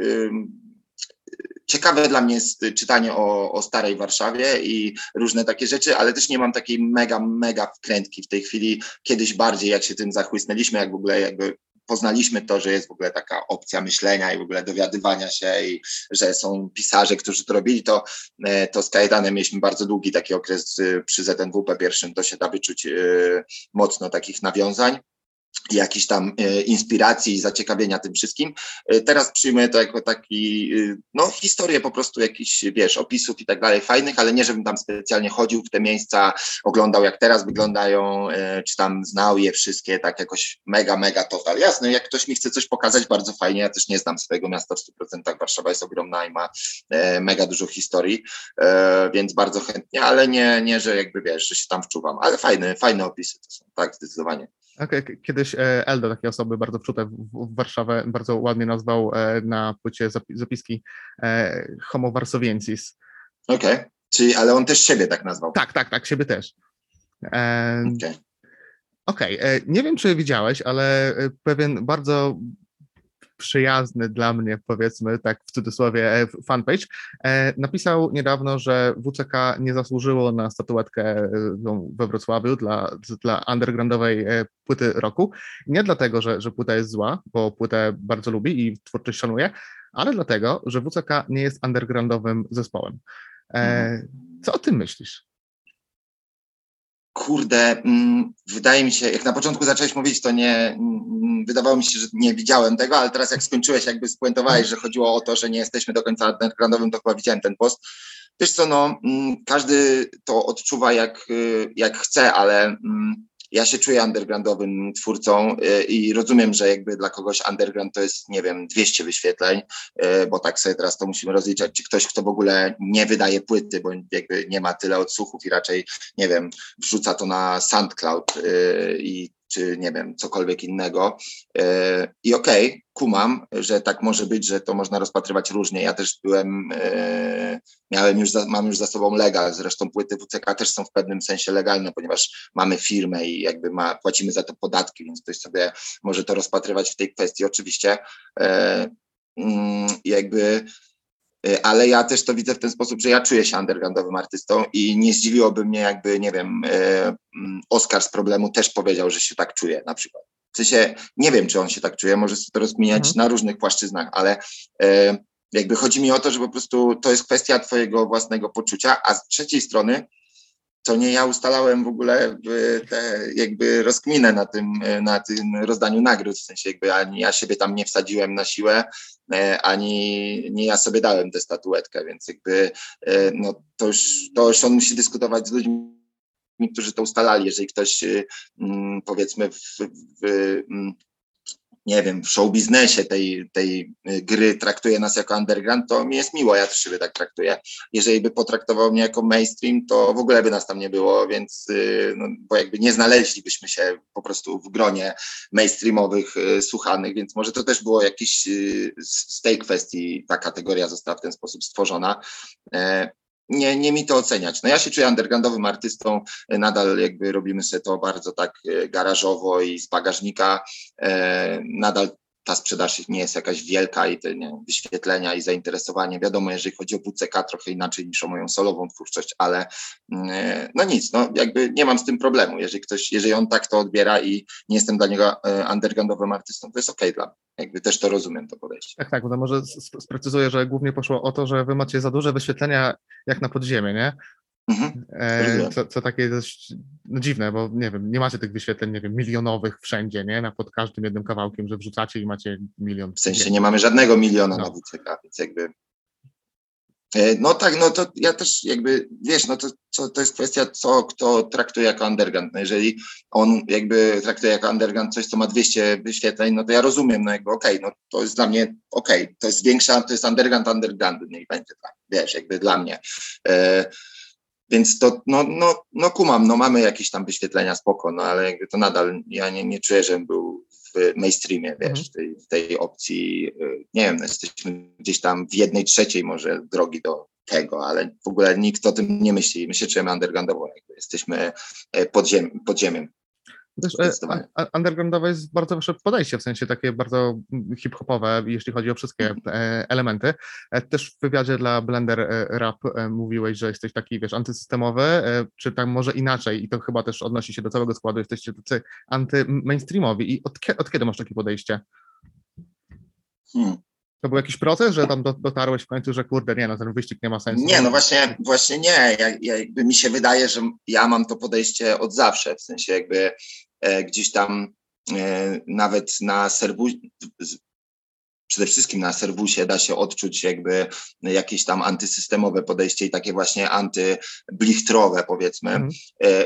S3: ciekawe dla mnie jest czytanie o, o starej Warszawie i różne takie rzeczy, ale też nie mam takiej mega, mega wkrętki w tej chwili. Kiedyś bardziej, jak się tym zachłysnęliśmy, jak w ogóle jakby poznaliśmy to, że jest w ogóle taka opcja myślenia i w ogóle dowiadywania się i że są pisarze, którzy to robili, to, e, to z Kajdanem mieliśmy bardzo długi taki okres przy ZNWP pierwszym, to się da wyczuć e, mocno takich nawiązań jakiejś tam e, inspiracji i zaciekawienia tym wszystkim. E, teraz przyjmuję to jako taki, e, no historię po prostu jakichś, wiesz, opisów i tak dalej fajnych, ale nie żebym tam specjalnie chodził w te miejsca, oglądał jak teraz wyglądają, czy tam znał je wszystkie tak jakoś mega, mega total. Jasne, jak ktoś mi chce coś pokazać, bardzo fajnie, ja też nie znam swojego miasta w 100%, Warszawa jest ogromna i ma mega dużo historii, więc bardzo chętnie, ale nie, nie, że jakby wiesz, że się tam wczuwam, ale fajne, fajne opisy to są, tak, zdecydowanie.
S2: Kiedyś e, Eldo, takie osoby bardzo wczute w Warszawę, bardzo ładnie nazwał e, na płycie zapiski e, Homo Varsoviensis.
S3: Okej, okay. czyli ale on też siebie tak nazwał.
S2: Tak, tak, tak, siebie też. Okej. Okay. Okej, okay. nie wiem, czy widziałeś, ale pewien bardzo przyjazny dla mnie, powiedzmy tak w cudzysłowie, e, fanpage, e, napisał niedawno, że WCK nie zasłużyło na statuetkę e, we Wrocławiu dla, dla undergroundowej płyty roku. Nie dlatego, że, że płyta jest zła, bo płytę bardzo lubi i twórczość szanuje, ale dlatego, że WCK nie jest undergroundowym zespołem. E, co o tym myślisz?
S3: Kurde, mm, wydaje mi się, jak na początku zacząłeś mówić, to nie, mm, wydawało mi się, że nie widziałem tego, ale teraz jak skończyłeś, jakby spuentowałeś, że chodziło o to, że nie jesteśmy do końca undergroundowym, to chyba widziałem ten post. Wiesz co, no, mm, każdy to odczuwa jak, y, jak chce, ale ja się czuję undergroundowym twórcą y, i rozumiem, że jakby dla kogoś underground to jest, nie wiem, 200 wyświetleń, y, bo tak sobie teraz to musimy rozliczać, czy ktoś, kto w ogóle nie wydaje płyty, bo jakby nie ma tyle odsłuchów i raczej, nie wiem, wrzuca to na SoundCloud y, i czy nie wiem, cokolwiek innego. E, I okej, okay, kumam, że tak może być, że to można rozpatrywać różnie. Ja też byłem, e, miałem już, za, mam już za sobą legal, zresztą płyty WCK też są w pewnym sensie legalne, ponieważ mamy firmę i jakby ma, płacimy za to podatki, więc ktoś sobie może to rozpatrywać w tej kwestii. Oczywiście e, mm, jakby ale ja też to widzę w ten sposób, że ja czuję się undergroundowym artystą i nie zdziwiłoby mnie jakby, nie wiem, y, mm, Oskar z problemu też powiedział, że się tak czuje na przykład. W sensie, nie wiem, czy on się tak czuje, może sobie to rozkminiać mhm. na różnych płaszczyznach, ale y, jakby chodzi mi o to, że po prostu to jest kwestia twojego własnego poczucia, a z trzeciej strony to nie ja ustalałem w ogóle te jakby rozkminę na tym, na tym rozdaniu nagród, w sensie jakby ani ja siebie tam nie wsadziłem na siłę, e, ani nie ja sobie dałem tę statuetkę, więc jakby e, no, to, już, to już on musi dyskutować z ludźmi, którzy to ustalali. Jeżeli ktoś mm, powiedzmy w, w, w nie wiem, w show biznesie tej, tej y, gry traktuje nas jako underground, to mi jest miło, ja też siebie tak traktuję. Jeżeli by potraktował mnie jako mainstream, to w ogóle by nas tam nie było, więc, y, no, bo jakby nie znaleźlibyśmy się po prostu w gronie mainstreamowych y, słuchanych, więc może to też było jakiś z tej kwestii ta kategoria została w ten sposób stworzona. E, nie, nie mi to oceniać. No ja się czuję undergroundowym artystą, nadal jakby robimy sobie to bardzo tak e, garażowo i z bagażnika, e, nadal ta sprzedaż nie jest jakaś wielka i te nie, wyświetlenia i zainteresowanie. Wiadomo, jeżeli chodzi o WCK, trochę inaczej niż o moją solową twórczość, ale mm, e, no nic, no jakby nie mam z tym problemu. Jeżeli ktoś, jeżeli on tak to odbiera i nie jestem dla niego e, undergroundowym artystą, to jest okej okay dla mnie. Jakby też to rozumiem, to podejście.
S2: Tak, tak, to może sprecyzuję, że głównie poszło o to, że wy macie za duże wyświetlenia jak na podziemie, nie? Mhm. E, co, co takie dość no dziwne, bo nie wiem, nie macie tych wyświetleń, nie wiem, milionowych wszędzie, nie? Na pod każdym jednym kawałkiem, że wrzucacie i macie milion.
S3: W sensie nie mamy żadnego miliona no. na WCK, więc jakby. E, no tak, no to ja też jakby, wiesz, no to, to, to jest kwestia, co kto traktuje jako underground. No jeżeli on jakby traktuje jako underground coś, co ma 200 wyświetleń, no to ja rozumiem, no jakby okej, okay, no to jest dla mnie okej, okay, to jest większa, to jest underground underground, niech będzie tak, wiesz, jakby dla mnie. E, więc to, no, no, no kumam, no mamy jakieś tam wyświetlenia, spoko, no ale jakby to nadal, ja nie, nie czuję, żebym był w mainstreamie, wiesz, mhm. tej, tej opcji, y, nie wiem, no jesteśmy gdzieś tam w jednej trzeciej może drogi do tego, ale w ogóle nikt o tym nie myśli. My się czujemy undergroundowo, jakby jesteśmy e, pod, ziem, pod ziemią.
S2: Też e, undergroundowe jest bardzo wasze podejście, w sensie takie bardzo hip-hopowe, jeśli chodzi o wszystkie mhm. e, elementy. E, też w wywiadzie dla Blender Rap mówiłeś, że jesteś taki, wiesz, antysystemowy, czy tam może inaczej i to chyba też odnosi się do całego składu, jesteście tacy anty-mainstreamowi. I od, od kiedy masz takie podejście? Hmm. To był jakiś proces, że tam dotarłeś w końcu, że kurde, nie, no ten wyścig nie ma sensu.
S3: Nie, no właśnie, właśnie nie. Ja, ja, jakby mi się wydaje, że ja mam to podejście od zawsze, w sensie jakby e, gdzieś tam e, nawet na serwusie, przede wszystkim na serwusie da się odczuć jakby jakieś tam antysystemowe podejście i takie właśnie antyblichtrowe powiedzmy. Mm.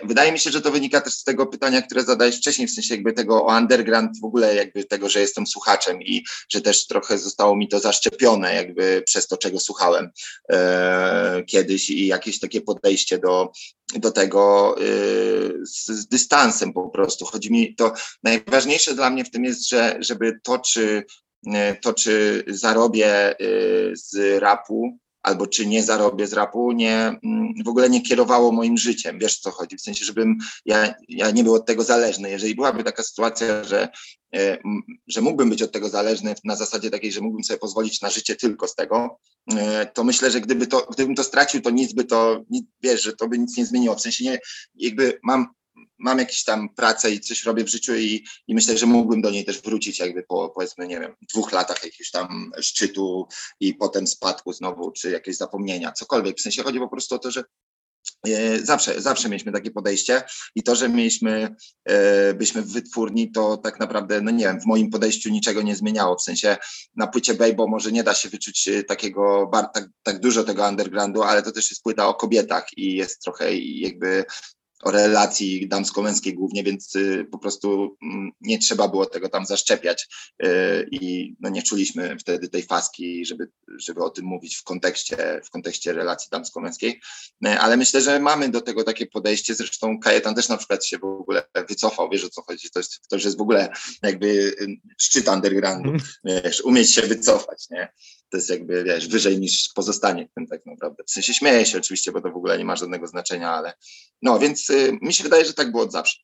S3: Wydaje mi się, że to wynika też z tego pytania, które zadałeś wcześniej, w sensie jakby tego o underground, w ogóle jakby tego, że jestem słuchaczem i że też trochę zostało mi to zaszczepione jakby przez to, czego słuchałem e, kiedyś i jakieś takie podejście do, do tego y, z, z, dystansem po prostu. Chodzi mi to, najważniejsze dla mnie w tym jest, że żeby to, czy E, to czy zarobię e, z rapu, albo czy nie zarobię z rapu, nie, mm, w ogóle nie kierowało moim życiem. Wiesz, co chodzi? W sensie, żebym ja, ja nie był od tego zależny. Jeżeli byłaby taka sytuacja, że, e, że mógłbym być od tego zależny na zasadzie takiej, że mógłbym sobie pozwolić na życie tylko z tego, e, to myślę, że gdyby to, gdybym to stracił, to nic by to, wiesz, że to by nic nie zmieniło. W sensie nie, jakby mam mam jakieś tam pracę i coś robię w życiu i, i myślę, że mógłbym do niej też wrócić jakby po powiedzmy, nie wiem, dwóch latach jakiegoś tam szczytu i potem spadku znowu, czy jakieś zapomnienia, cokolwiek. W sensie chodzi po prostu o to, że e, Zawsze, zawsze mieliśmy takie podejście i to, że mieliśmy, e, byliśmy w wytwórni, to tak naprawdę, no nie wiem, w moim podejściu niczego nie zmieniało. W sensie na płycie Bejbo może nie da się wyczuć e, takiego, tak, tak dużo tego undergroundu, ale to też jest płyta o kobietach i jest trochę jakby o relacji damsko-męskiej głównie, więc y, po prostu mm, nie trzeba było tego tam zaszczepiać y, i no nie czuliśmy wtedy tej faski, żeby, żeby o tym mówić w kontekście, w kontekście relacji damsko-męskiej, y, ale myślę, że mamy do tego takie podejście, zresztą Kajetan też na przykład się w ogóle wycofał, wiesz o co chodzi, to, jest, to już jest w ogóle jakby szczyt undergroundu, mm. wiesz, umieć się wycofać, nie? to jest jakby, wiesz, wyżej niż pozostanie w tym tak naprawdę. W sensie śmieję się oczywiście, bo to w ogóle nie ma żadnego znaczenia, ale no, więc mi się wydaje, że tak było od zawsze.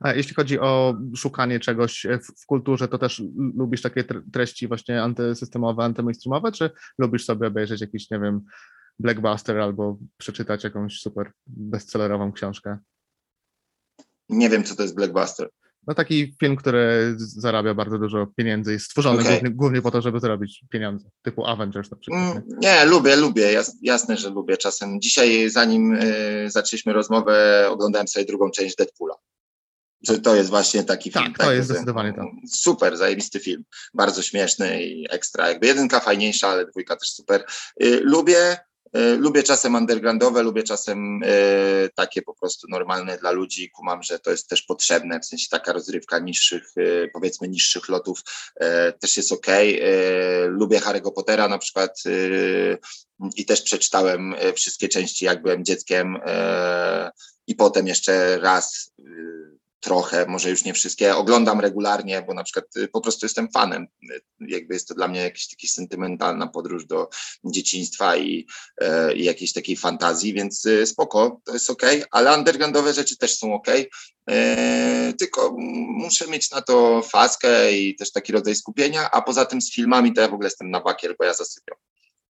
S2: A jeśli chodzi o szukanie czegoś w, w kulturze, to też lubisz takie treści właśnie antysystemowe, antymainstreamowe, czy lubisz sobie obejrzeć jakiś, nie wiem, blockbuster albo przeczytać jakąś super bestsellerową książkę?
S3: Nie wiem, co to jest blockbuster.
S2: No taki film, który zarabia bardzo dużo pieniędzy, jest stworzony okay. głównie, głównie, po to, żeby zarobić pieniądze, typu Avengers na przykład.
S3: Nie, mm, nie lubię, lubię, Jas, jasne, że lubię czasem. Dzisiaj, zanim y, zaczęliśmy rozmowę, oglądałem sobie drugą część Deadpoola. To, to jest właśnie taki
S2: tak,
S3: film.
S2: Tak, to jest zdecydowanie to.
S3: Super, zajebisty film. Bardzo śmieszny i ekstra. Jakby jedynka fajniejsza, ale dwójka też super. Y, lubię lubię czasem undergroundowe, lubię czasem e, takie po prostu normalne dla ludzi. Kumam, że to jest też potrzebne, w sensie taka rozrywka niższych, e, powiedzmy niższych lotów też jest ok. Lubię Harry'ego Pottera na przykład i też przeczytałem wszystkie części, jak byłem dzieckiem i potem jeszcze raz trochę, może już nie wszystkie, oglądam regularnie, bo na przykład y, po prostu jestem fanem. Y, jakby jest to dla mnie jakaś taka sentymentalna podróż do dzieciństwa i, e, i jakiejś takiej fantazji, więc y, spoko, to jest ok, ale undergroundowe rzeczy też są ok. E, tylko muszę mieć na to faskę i też taki rodzaj skupienia, a poza tym z filmami to ja w ogóle jestem na bakier, bo ja zasypiam.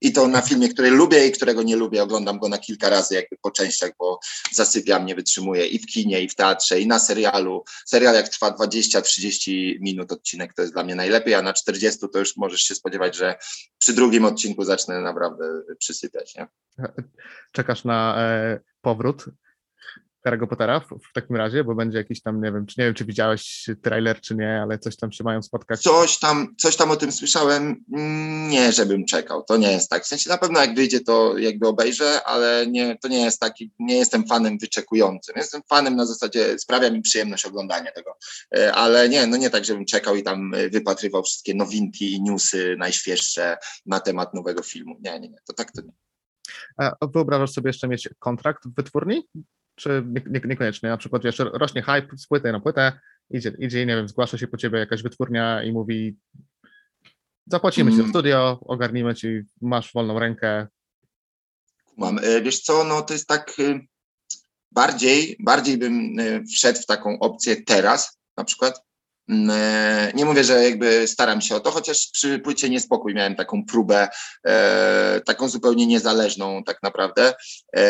S3: I to na filmie, który lubię i którego nie lubię, oglądam go na kilka razy, jakby po częściach, bo zasypiam, nie wytrzymuję i w kinie, i w teatrze, i na serialu. Serial jak trwa 20-30 minut odcinek, to jest dla mnie najlepiej, a na 40 to już możesz się spodziewać, że przy drugim odcinku zacznę naprawdę przysypiać. Nie?
S2: Czekasz na e, powrót Harry'ego Pottera w, w, takim razie, bo będzie jakiś tam, nie wiem, czy nie wiem, czy widziałeś trailer, czy nie, ale coś tam się mają spotkać.
S3: Coś tam, coś tam o tym słyszałem, nie, żebym czekał, to nie jest tak. W sensie na pewno jak wyjdzie, to jakby obejrzę, ale nie, to nie jest taki, nie jestem fanem wyczekującym. Jestem fanem na zasadzie, sprawia mi przyjemność oglądania tego, e, ale nie, no nie tak, żebym czekał i tam e, wypatrywał wszystkie nowinki i newsy najświeższe na temat nowego filmu. Nie, nie, nie, to tak to nie.
S2: A wyobrażasz sobie jeszcze mieć kontrakt w wytwórni? Czy nie, niekoniecznie, na przykład wiesz, rośnie hype z płyty na płytę, idzie, idzie, nie wiem, zgłasza się po ciebie jakaś wytwórnia i mówi zapłacimy mm. ci studio, ogarnimy ci, masz wolną rękę.
S3: Mam, e, wiesz co, no to jest tak e, bardziej, bardziej bym e, wszedł w taką opcję teraz na przykład, nie mówię, że jakby staram się o to, chociaż przy płycie Niespokój miałem taką próbę, e, taką zupełnie niezależną tak naprawdę. E,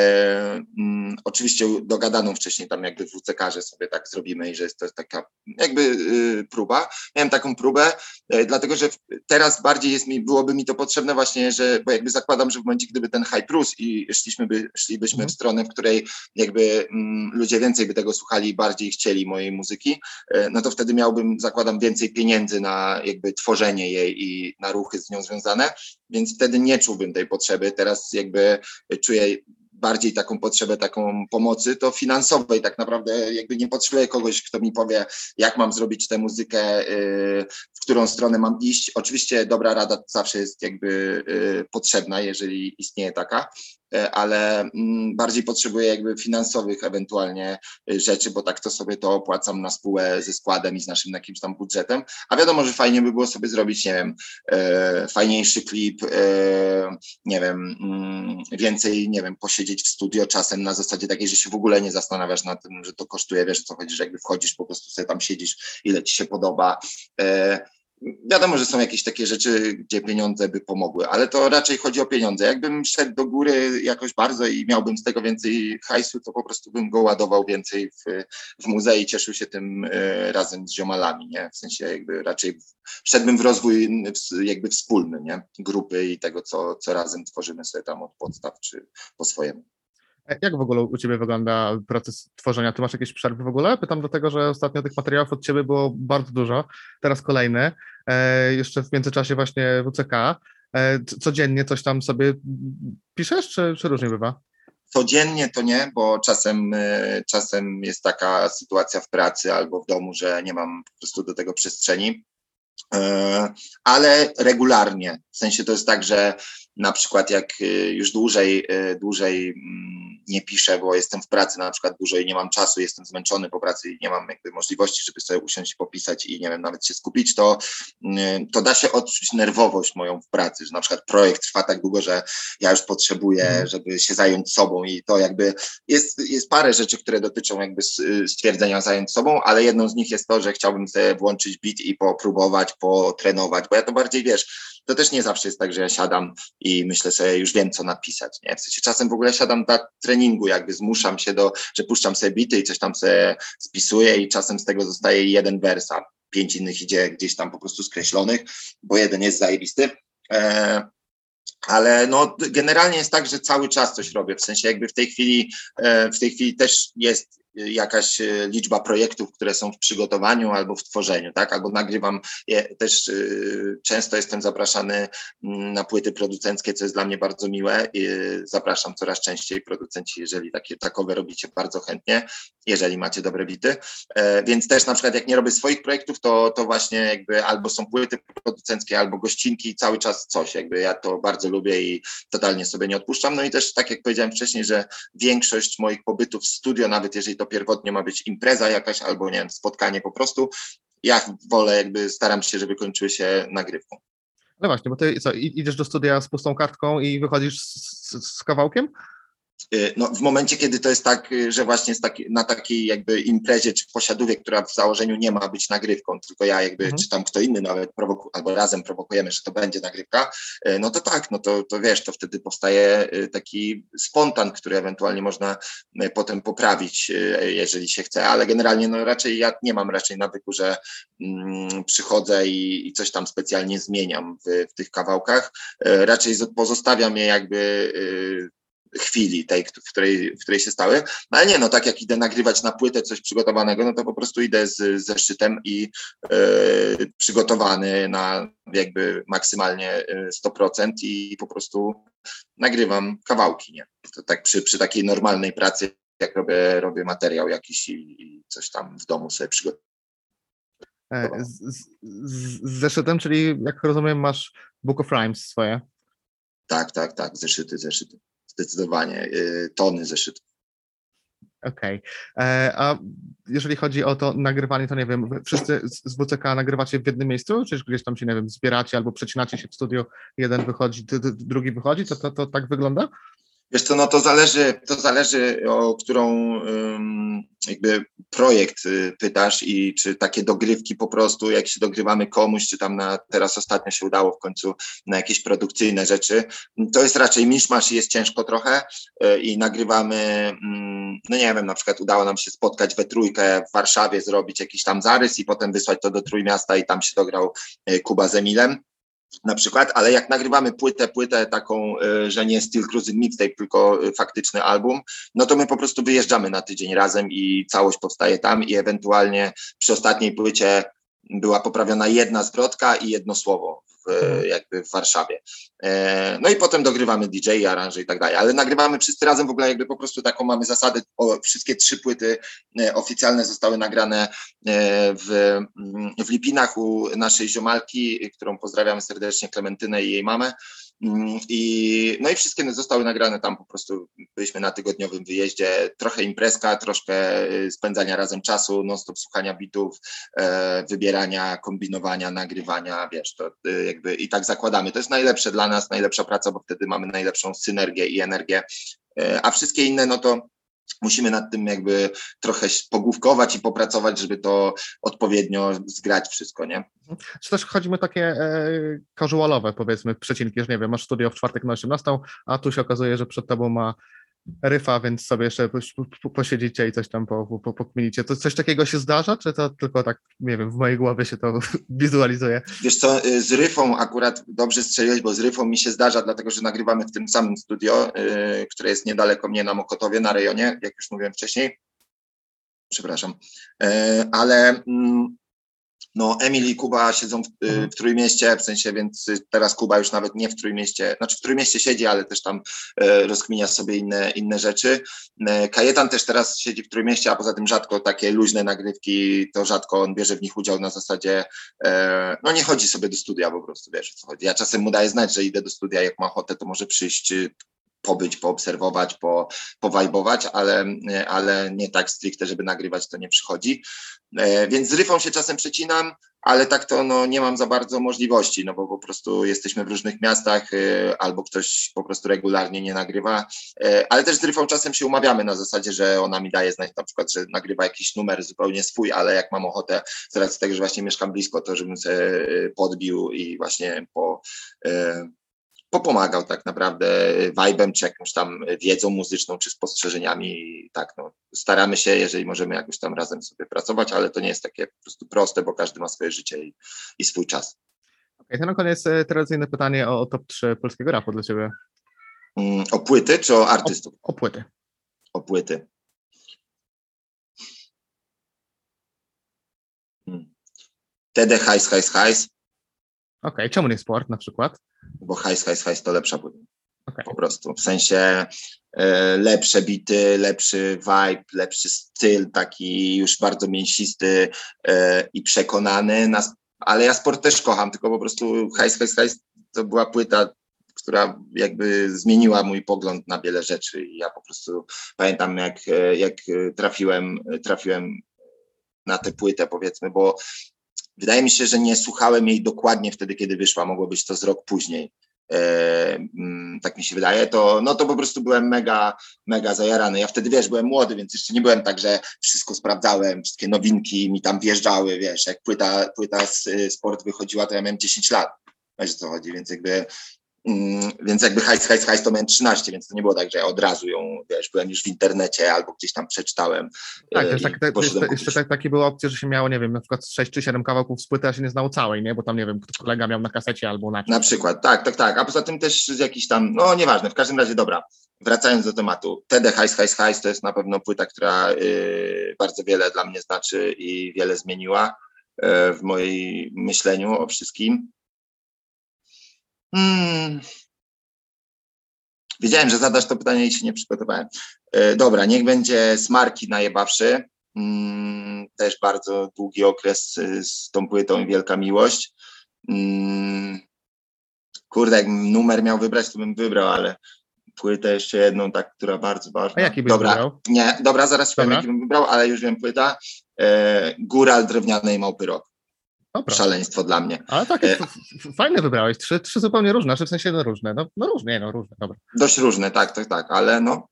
S3: mm, oczywiście dogadaną wcześniej tam jakby w WCK, sobie tak zrobimy i że jest to taka jakby y, próba. Miałem taką próbę, e, dlatego że teraz bardziej jest mi, byłoby mi to potrzebne właśnie, że, bo jakby zakładam, że w momencie, gdyby ten High Plus i szliśmy by, szlibyśmy w mhm. stronę, w której jakby mm, ludzie więcej by tego słuchali i bardziej chcieli mojej muzyki, e, no to wtedy miałbym zakładam więcej pieniędzy na jakby tworzenie jej i na ruchy z nią związane, więc wtedy nie czułbym tej potrzeby. Teraz jakby czuję bardziej taką potrzebę taką pomocy, to finansowej tak naprawdę jakby nie potrzebuję kogoś, kto mi powie, jak mam zrobić tę muzykę, y, w którą stronę mam iść. Oczywiście dobra rada zawsze jest jakby y, potrzebna, jeżeli istnieje taka, ale mm, bardziej potrzebuję jakby finansowych ewentualnie e, rzeczy, bo tak to sobie to opłacam na spółę ze składem i z naszym jakimś tam budżetem, a wiadomo, że fajnie by było sobie zrobić, nie wiem, e, fajniejszy klip, e, nie wiem, mm, więcej, nie wiem, posiedzieć w studio czasem na zasadzie takiej, że się w ogóle nie zastanawiasz nad tym, że to kosztuje, wiesz co chodzi, że jakby wchodzisz, po prostu sobie tam siedzisz, ile ci się podoba. Wiadomo, że są jakieś takie rzeczy, gdzie pieniądze by pomogły, ale to raczej chodzi o pieniądze. Jakbym szedł do góry jakoś bardzo i miałbym z tego więcej hajsu, to po prostu bym go ładował więcej w, w muzei i cieszył się tym e, razem z ziomalami, nie? W sensie jakby raczej szedłbym w rozwój jakby wspólny, nie? Grupy i tego, co, co razem tworzymy sobie tam od podstaw czy po swojemu.
S2: Jak w ogóle u Ciebie wygląda proces tworzenia? Ty masz jakieś przerwy w ogóle? Pytam dlatego, że ostatnio tych materiałów od Ciebie było bardzo dużo, teraz kolejny, e, jeszcze w międzyczasie właśnie WCK. E, codziennie coś tam sobie piszesz, czy, czy różnie bywa?
S3: Codziennie to nie, bo czasem, e, czasem jest taka sytuacja w pracy albo w domu, że nie mam po prostu do tego przestrzeni. Ale regularnie. W sensie to jest tak, że na przykład jak już dłużej, dłużej mm, nie piszę, bo jestem w pracy na przykład dużo i nie mam czasu, jestem zmęczony po pracy i nie mam jakby możliwości, żeby sobie usiąść i popisać i nie wiem, nawet się skupić, to, mm, to da się odczuć nerwowość moją w pracy, że na przykład projekt trwa tak długo, że ja już potrzebuję,
S2: Mhm.
S3: żeby się zająć sobą i to jakby jest, jest parę rzeczy, które dotyczą jakby stwierdzenia zająć sobą, ale jedną z nich jest to, że chciałbym sobie włączyć beat i popróbować, potrenować, bo ja to bardziej wiesz, to też nie zawsze jest tak, że ja siadam i myślę sobie, już wiem, co napisać, nie? W sensie czasem w ogóle siadam dla treningu, jakby zmuszam się do, że puszczam sobie bity i coś tam sobie spisuję i czasem z tego zostaje jeden wers, a pięć innych idzie gdzieś tam po prostu skreślonych, bo jeden jest zajebisty. E, ale no, generalnie jest tak, że cały czas coś robię. W sensie jakby w tej chwili, e, w tej chwili też jest jakaś e, liczba projektów, które są w przygotowaniu albo w tworzeniu, tak? Albo nagrywam, je, też e, często jestem zapraszany mm, na płyty producenckie, co jest dla mnie bardzo miłe. Zapraszam coraz częściej producenci, jeżeli takie takowe robicie bardzo chętnie, jeżeli macie dobre bity. E, Więc też na przykład jak nie robię swoich projektów, to, to właśnie jakby albo są płyty producenckie, albo gościnki, cały czas coś. Jakby ja to bardzo lubię i totalnie sobie nie odpuszczam. No i też tak jak powiedziałem wcześniej, że większość moich pobytów w studio, nawet jeżeli to pierwotnie ma być impreza jakaś, albo nie wiem, spotkanie po prostu, ja wolę jakby staram się, żeby kończyły się nagrywką.
S2: No właśnie, bo ty co, idziesz do studia z pustą kartką i wychodzisz z, z, z kawałkiem?
S3: Y, No, w momencie, kiedy to jest tak, y, że właśnie taki, na takiej jakby imprezie czy posiadówie, która w założeniu nie ma być nagrywką, tylko ja jakby,
S2: Mhm.
S3: czy tam kto inny nawet prowoku, albo razem prowokujemy, że to będzie nagrywka, y, no to tak, no to, to wiesz, to wtedy powstaje taki spontan, który ewentualnie można potem poprawić, jeżeli się chce, ale generalnie no raczej ja nie mam raczej nawyku, że mm, przychodzę i, i coś tam specjalnie zmieniam w, w tych kawałkach. Raczej pozostawiam je jakby chwili tej, w której, w której się stały. No ale nie, no tak jak idę nagrywać na płytę coś przygotowanego, no to po prostu idę z ze szczytem i e, przygotowany na jakby maksymalnie e, 100% i po prostu nagrywam kawałki, nie? To tak przy, przy takiej normalnej pracy, jak robię, robię materiał jakiś i, i coś tam w domu sobie.
S2: E, Z, z, z z zeszytem, czyli jak rozumiem, masz Book of Rhymes swoje.
S3: Tak, tak, tak, zeszyty, zeszyty. Zdecydowanie, e, tony zeszytów.
S2: Okej. E, A jeżeli chodzi o to nagrywanie, to nie wiem, wszyscy z WCK nagrywacie w jednym miejscu, czy gdzieś tam się, nie wiem, zbieracie albo przecinacie się w studiu, jeden wychodzi, drugi wychodzi, to, to, to tak wygląda?
S3: Wiesz co, no to zależy, to zależy o którą jakby projekt y, pytasz i czy takie dogrywki po prostu, jak się dogrywamy komuś, czy tam na, teraz ostatnio się udało w końcu na jakieś produkcyjne rzeczy, to jest raczej miszmasz i jest ciężko trochę y, i nagrywamy, mm, no nie wiem, na przykład udało nam się spotkać we trójkę w Warszawie, zrobić jakiś tam zarys i potem wysłać to do Trójmiasta i tam się dograł y, Kuba z Emilem na przykład, ale jak nagrywamy płytę, płytę taką, y, że nie Steel Cruising Mixtape, tylko y, faktyczny album, no to my po prostu wyjeżdżamy na tydzień razem i całość powstaje tam i ewentualnie przy ostatniej płycie była poprawiona jedna zwrotka i jedno słowo w, jakby w Warszawie. E, No i potem dogrywamy DJ, aranże i tak dalej, ale nagrywamy wszyscy razem w ogóle jakby po prostu taką mamy zasadę, o, wszystkie trzy płyty e, oficjalne zostały nagrane e, w, mm, w Lipinach u naszej ziomalki, którą pozdrawiamy serdecznie, Klementynę i jej mamę. Mm, I, no i wszystkie zostały nagrane tam po prostu. Byliśmy na tygodniowym wyjeździe, trochę imprezka, troszkę y, spędzania razem czasu, non-stop słuchania bitów, e, wybierania, kombinowania, nagrywania, wiesz, to y, jakby i tak zakładamy. To jest najlepsze dla nas, najlepsza praca, bo wtedy mamy najlepszą synergię i energię, e, a wszystkie inne, no to musimy nad tym jakby trochę pogłówkować i popracować, żeby to odpowiednio zgrać wszystko, nie?
S2: Czy też chodzimy takie e, casualowe, powiedzmy, przecinki, że nie wiem, masz studio w czwartek na 18, a tu się okazuje, że przed tobą ma ryfa, więc sobie jeszcze pos- po- posiedzicie i coś tam po, pokminicie. To coś takiego się zdarza, czy to tylko tak, nie wiem, w mojej głowie się to wizualizuje?
S3: Wiesz co, y, z Ryfą akurat dobrze strzeliłeś, bo z Ryfą mi się zdarza, dlatego że nagrywamy w tym samym studio, y, które jest niedaleko mnie na Mokotowie, na rejonie, jak już mówiłem wcześniej. Przepraszam. Y, Ale mm, no, Emil i Kuba siedzą w, y,
S2: Mhm.
S3: w Trójmieście, w sensie, więc teraz Kuba już nawet nie w Trójmieście, znaczy w Trójmieście siedzi, ale też tam e, rozkminia sobie inne, inne rzeczy. E, Kajetan też teraz siedzi w Trójmieście, a poza tym rzadko takie luźne nagrywki, to rzadko on bierze w nich udział na zasadzie, e, no nie chodzi sobie do studia po prostu, wiesz o co chodzi. Ja czasem mu daję znać, że idę do studia, jak ma ochotę, to może przyjść, pobyć, poobserwować, po, powajbować, ale, ale nie tak stricte, żeby nagrywać, to nie przychodzi. E, Więc z Ryfą się czasem przecinam, ale tak to no, nie mam za bardzo możliwości, no bo po prostu jesteśmy w różnych miastach e, albo ktoś po prostu regularnie nie nagrywa, E, ale też z Ryfą czasem się umawiamy na zasadzie, że ona mi daje znać na przykład, że nagrywa jakiś numer zupełnie swój, ale jak mam ochotę, z racji tego, że właśnie mieszkam blisko, to żebym sobie podbił i właśnie po, popomagał tak naprawdę vibe'em, czy jakąś tam wiedzą muzyczną, czy spostrzeżeniami. Tak, no, staramy się, jeżeli możemy jakoś tam razem sobie pracować, ale to nie jest takie po prostu proste, bo każdy ma swoje życie i, i swój czas.
S2: Okay, to na koniec e, tradycyjne pytanie o, o top 3 polskiego rapu dla ciebie.
S3: Mm, O płyty, czy o artystów?
S2: O płyty.
S3: O płyty. Hmm. TD Hajs, Hajs, Hajs,
S2: Okej, czemu nie sport na przykład?
S3: bo Hajs, Hajs, Hajs to lepsza płyta.
S2: Okej.
S3: po prostu. W sensie e, lepsze bity, lepszy vibe, lepszy styl, taki już bardzo mięsisty e, i przekonany. Na, ale ja sport też kocham, tylko po prostu Hajs, Hajs, Hajs to była płyta, która jakby zmieniła mój pogląd na wiele rzeczy. I ja po prostu pamiętam, jak, e, jak trafiłem, trafiłem na tę płytę, powiedzmy, bo wydaje mi się, że nie słuchałem jej dokładnie wtedy, kiedy wyszła. Mogło być to z rok później e, mm, tak mi się wydaje, to no to po prostu byłem mega, mega zajarany. Ja wtedy, wiesz, byłem młody, więc jeszcze nie byłem tak, że wszystko sprawdzałem, wszystkie nowinki mi tam wjeżdżały, wiesz, jak płyta, płyta z y, sport wychodziła, to ja miałem 10 lat, wiesz o co chodzi, więc jakby więc jakby hajs, hajs, hajs to miałem 13, więc to nie było tak, że ja od razu ją, wiesz, byłem już w internecie albo gdzieś tam przeczytałem.
S2: Tak,
S3: e,
S2: też tak, tak, jeszcze, tak, takie były opcje, że się miało, nie wiem, na przykład 6 czy 7 kawałków z płyty, a się nie znało całej, nie? Bo tam, nie wiem, kolega miał na kasecie albo na czymś.
S3: Na przykład, tak, tak, tak. A poza tym też z jakiś tam, no nieważne, w każdym razie dobra. Wracając do tematu, TD Hajs, Hajs, Hajs to jest na pewno płyta, która y, bardzo wiele dla mnie znaczy i wiele zmieniła y, w moim myśleniu o wszystkim. Hmm. Wiedziałem, że zadasz to pytanie i się nie przygotowałem. Y, dobra, niech będzie Smarki najebawszy. Mm, też bardzo długi okres y, z tą płytą i wielka miłość. Mm, kurde, jakbym numer miał wybrać, to bym wybrał, ale płytę jeszcze jedną, tak, która bardzo ważna.
S2: A jaki byś
S3: dobra,
S2: wybrał?
S3: Nie, dobra, zaraz powiem,
S2: Dobra.
S3: jaki bym wybrał, ale już wiem płyta. E, Góral drewnianej małpy rok.
S2: Dobra.
S3: Szaleństwo dla mnie.
S2: Ale takie
S3: E,
S2: fajne wybrałeś, trzy, trzy zupełnie różne, czy w sensie no różne, no, no różne, no różne, dobra.
S3: Dość różne, tak, tak, tak, ale no.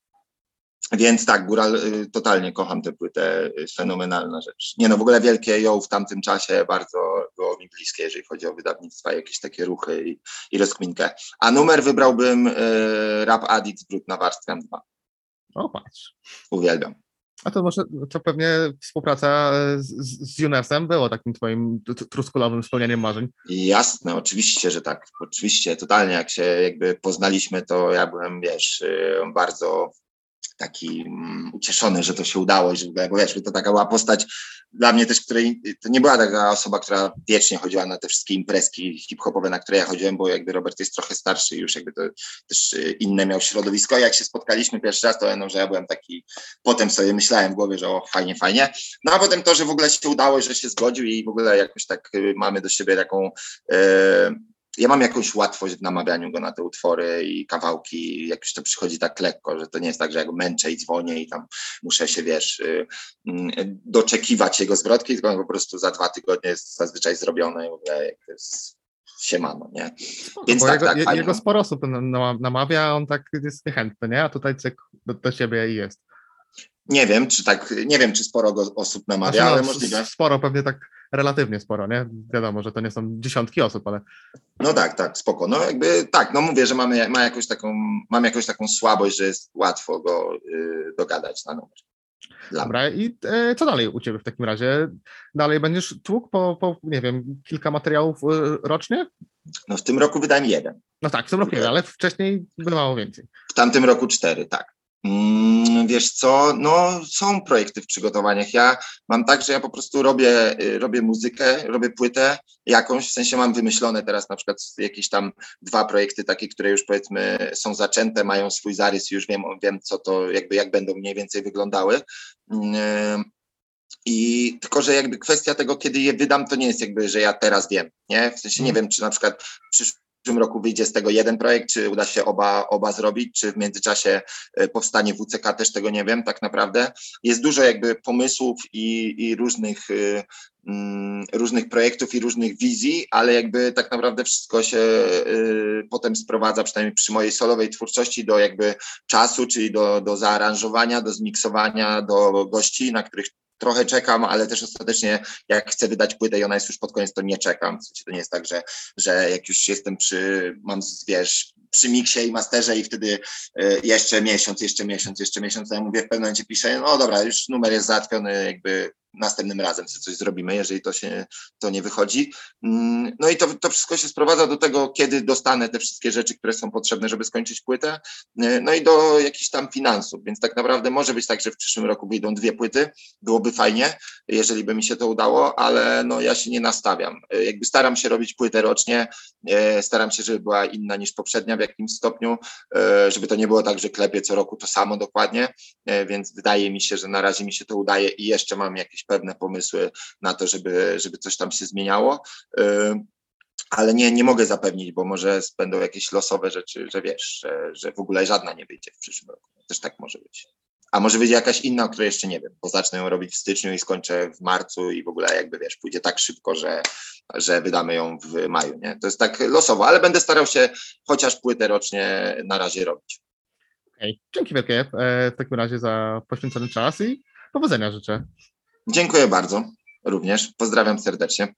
S3: Więc tak, Góral, y, totalnie kocham tę płytę, y, fenomenalna rzecz. Nie no, w ogóle wielkie ją w tamtym czasie bardzo było mi bliskie, jeżeli chodzi o wydawnictwa, jakieś takie ruchy i, i rozkminkę. A numer wybrałbym y, Rap Addict Brud na Warstwę 2.
S2: O, patrz.
S3: Uwielbiam.
S2: A to może, to pewnie współpraca z, z z UNES-em było takim twoim truskulowym spełnieniem marzeń.
S3: Jasne, oczywiście, że tak. Oczywiście, totalnie. Jak się jakby poznaliśmy, to ja byłem, wiesz, y, bardzo taki mm, ucieszony, że to się udało, że bo wiesz, to taka była postać dla mnie też, której, to nie była taka osoba, która wiecznie chodziła na te wszystkie imprezki hip-hopowe, na które ja chodziłem, bo jakby Robert jest trochę starszy już jakby to też y, inne miał środowisko. Jak się spotkaliśmy pierwszy raz, to no, że ja byłem taki, potem sobie myślałem w głowie, że o, fajnie, fajnie. No a potem to, że w ogóle się udało, że się zgodził i w ogóle jakoś tak y, mamy do siebie taką e, ja mam jakąś łatwość w namawianiu go na te utwory i kawałki, jak już to przychodzi tak lekko, że to nie jest tak, że ja go męczę i dzwonię i tam muszę się, wiesz, y, mm, doczekiwać jego zwrotki, tylko po prostu za dwa tygodnie jest zazwyczaj zrobione i mówię, jak to jest siemano, nie? Więc
S2: Bo
S3: tak,
S2: jego,
S3: tak, fajnie.
S2: jego sporo osób nam- namawia, a on tak jest niechętny, nie? A tutaj cyk do, do siebie i jest.
S3: Nie wiem, czy tak, nie wiem, czy sporo go osób namawia,
S2: Znaczy, no,
S3: ale możliwe.
S2: Sporo, pewnie tak relatywnie sporo, nie? Wiadomo, że to nie są dziesiątki osób, ale
S3: No tak, tak, spoko. No jakby tak, no mówię, że mamy, ma jakąś taką, mam jakąś taką słabość, że jest łatwo go y, dogadać na numer. Dla
S2: dobra. I e, co dalej u ciebie w takim razie? Dalej będziesz tłukł po, po nie wiem, kilka materiałów e, rocznie?
S3: No w tym roku wydałem jeden.
S2: No tak, w tym roku nie, ale wcześniej bywało więcej.
S3: W tamtym roku cztery, tak. Mm, wiesz co, no są projekty w przygotowaniach. Ja mam tak, że ja po prostu robię, y, robię muzykę, robię płytę jakąś, w sensie mam wymyślone teraz na przykład jakieś tam dwa projekty takie, które już powiedzmy są zaczęte, mają swój zarys już wiem, wiem co to, jakby jak będą mniej więcej wyglądały. Mm, I tylko, że jakby kwestia tego, kiedy je wydam, to nie jest jakby, że ja teraz wiem, nie? W sensie nie wiem, czy na przykład w przyszłym roku wyjdzie z tego jeden projekt, czy uda się oba, oba zrobić, czy w międzyczasie e, powstanie WCK, też tego nie wiem tak naprawdę. Jest dużo jakby pomysłów i, i różnych, y, mm, różnych projektów i różnych wizji, ale jakby tak naprawdę wszystko się y, potem sprowadza, przynajmniej przy mojej solowej twórczości, do jakby czasu, czyli do, do zaaranżowania, do zmiksowania, do gości, na których trochę czekam, ale też ostatecznie jak chcę wydać płytę i ona jest już pod koniec, to nie czekam. To nie jest tak, że, że jak już jestem przy, mam, wiesz, przy miksie i masterze i wtedy y, jeszcze miesiąc, jeszcze miesiąc, jeszcze miesiąc, a ja mówię w pewnym momencie piszę, no dobra, już numer jest załatwiony, jakby następnym razem coś zrobimy, jeżeli to się to nie wychodzi. Mm, No i to, to wszystko się sprowadza do tego, kiedy dostanę te wszystkie rzeczy, które są potrzebne, żeby skończyć płytę, y, no i do jakichś tam finansów, więc tak naprawdę może być tak, że w przyszłym roku wyjdą dwie płyty, byłoby fajnie, jeżeli by mi się to udało, ale no ja się nie nastawiam. Y, Jakby staram się robić płytę rocznie, y, staram się, żeby była inna niż poprzednia w jakimś stopniu, żeby to nie było tak, że klepię co roku to samo dokładnie, więc wydaje mi się, że na razie mi się to udaje i jeszcze mam jakieś pewne pomysły na to, żeby, żeby coś tam się zmieniało. Y, Ale nie, nie mogę zapewnić, bo może będą jakieś losowe rzeczy, że wiesz, że, że w ogóle żadna nie wyjdzie w przyszłym roku. Też tak może być. A może wyjdzie jakaś inna, o której jeszcze nie wiem, bo zacznę ją robić w styczniu i skończę w marcu i w ogóle jakby wiesz, pójdzie tak szybko, że, że wydamy ją w maju, nie? To jest tak losowo, ale będę starał się chociaż płytę rocznie na razie robić.
S2: Dzięki wielkie e, w takim razie za poświęcony czas i powodzenia życzę.
S3: Dziękuję bardzo również. Pozdrawiam serdecznie.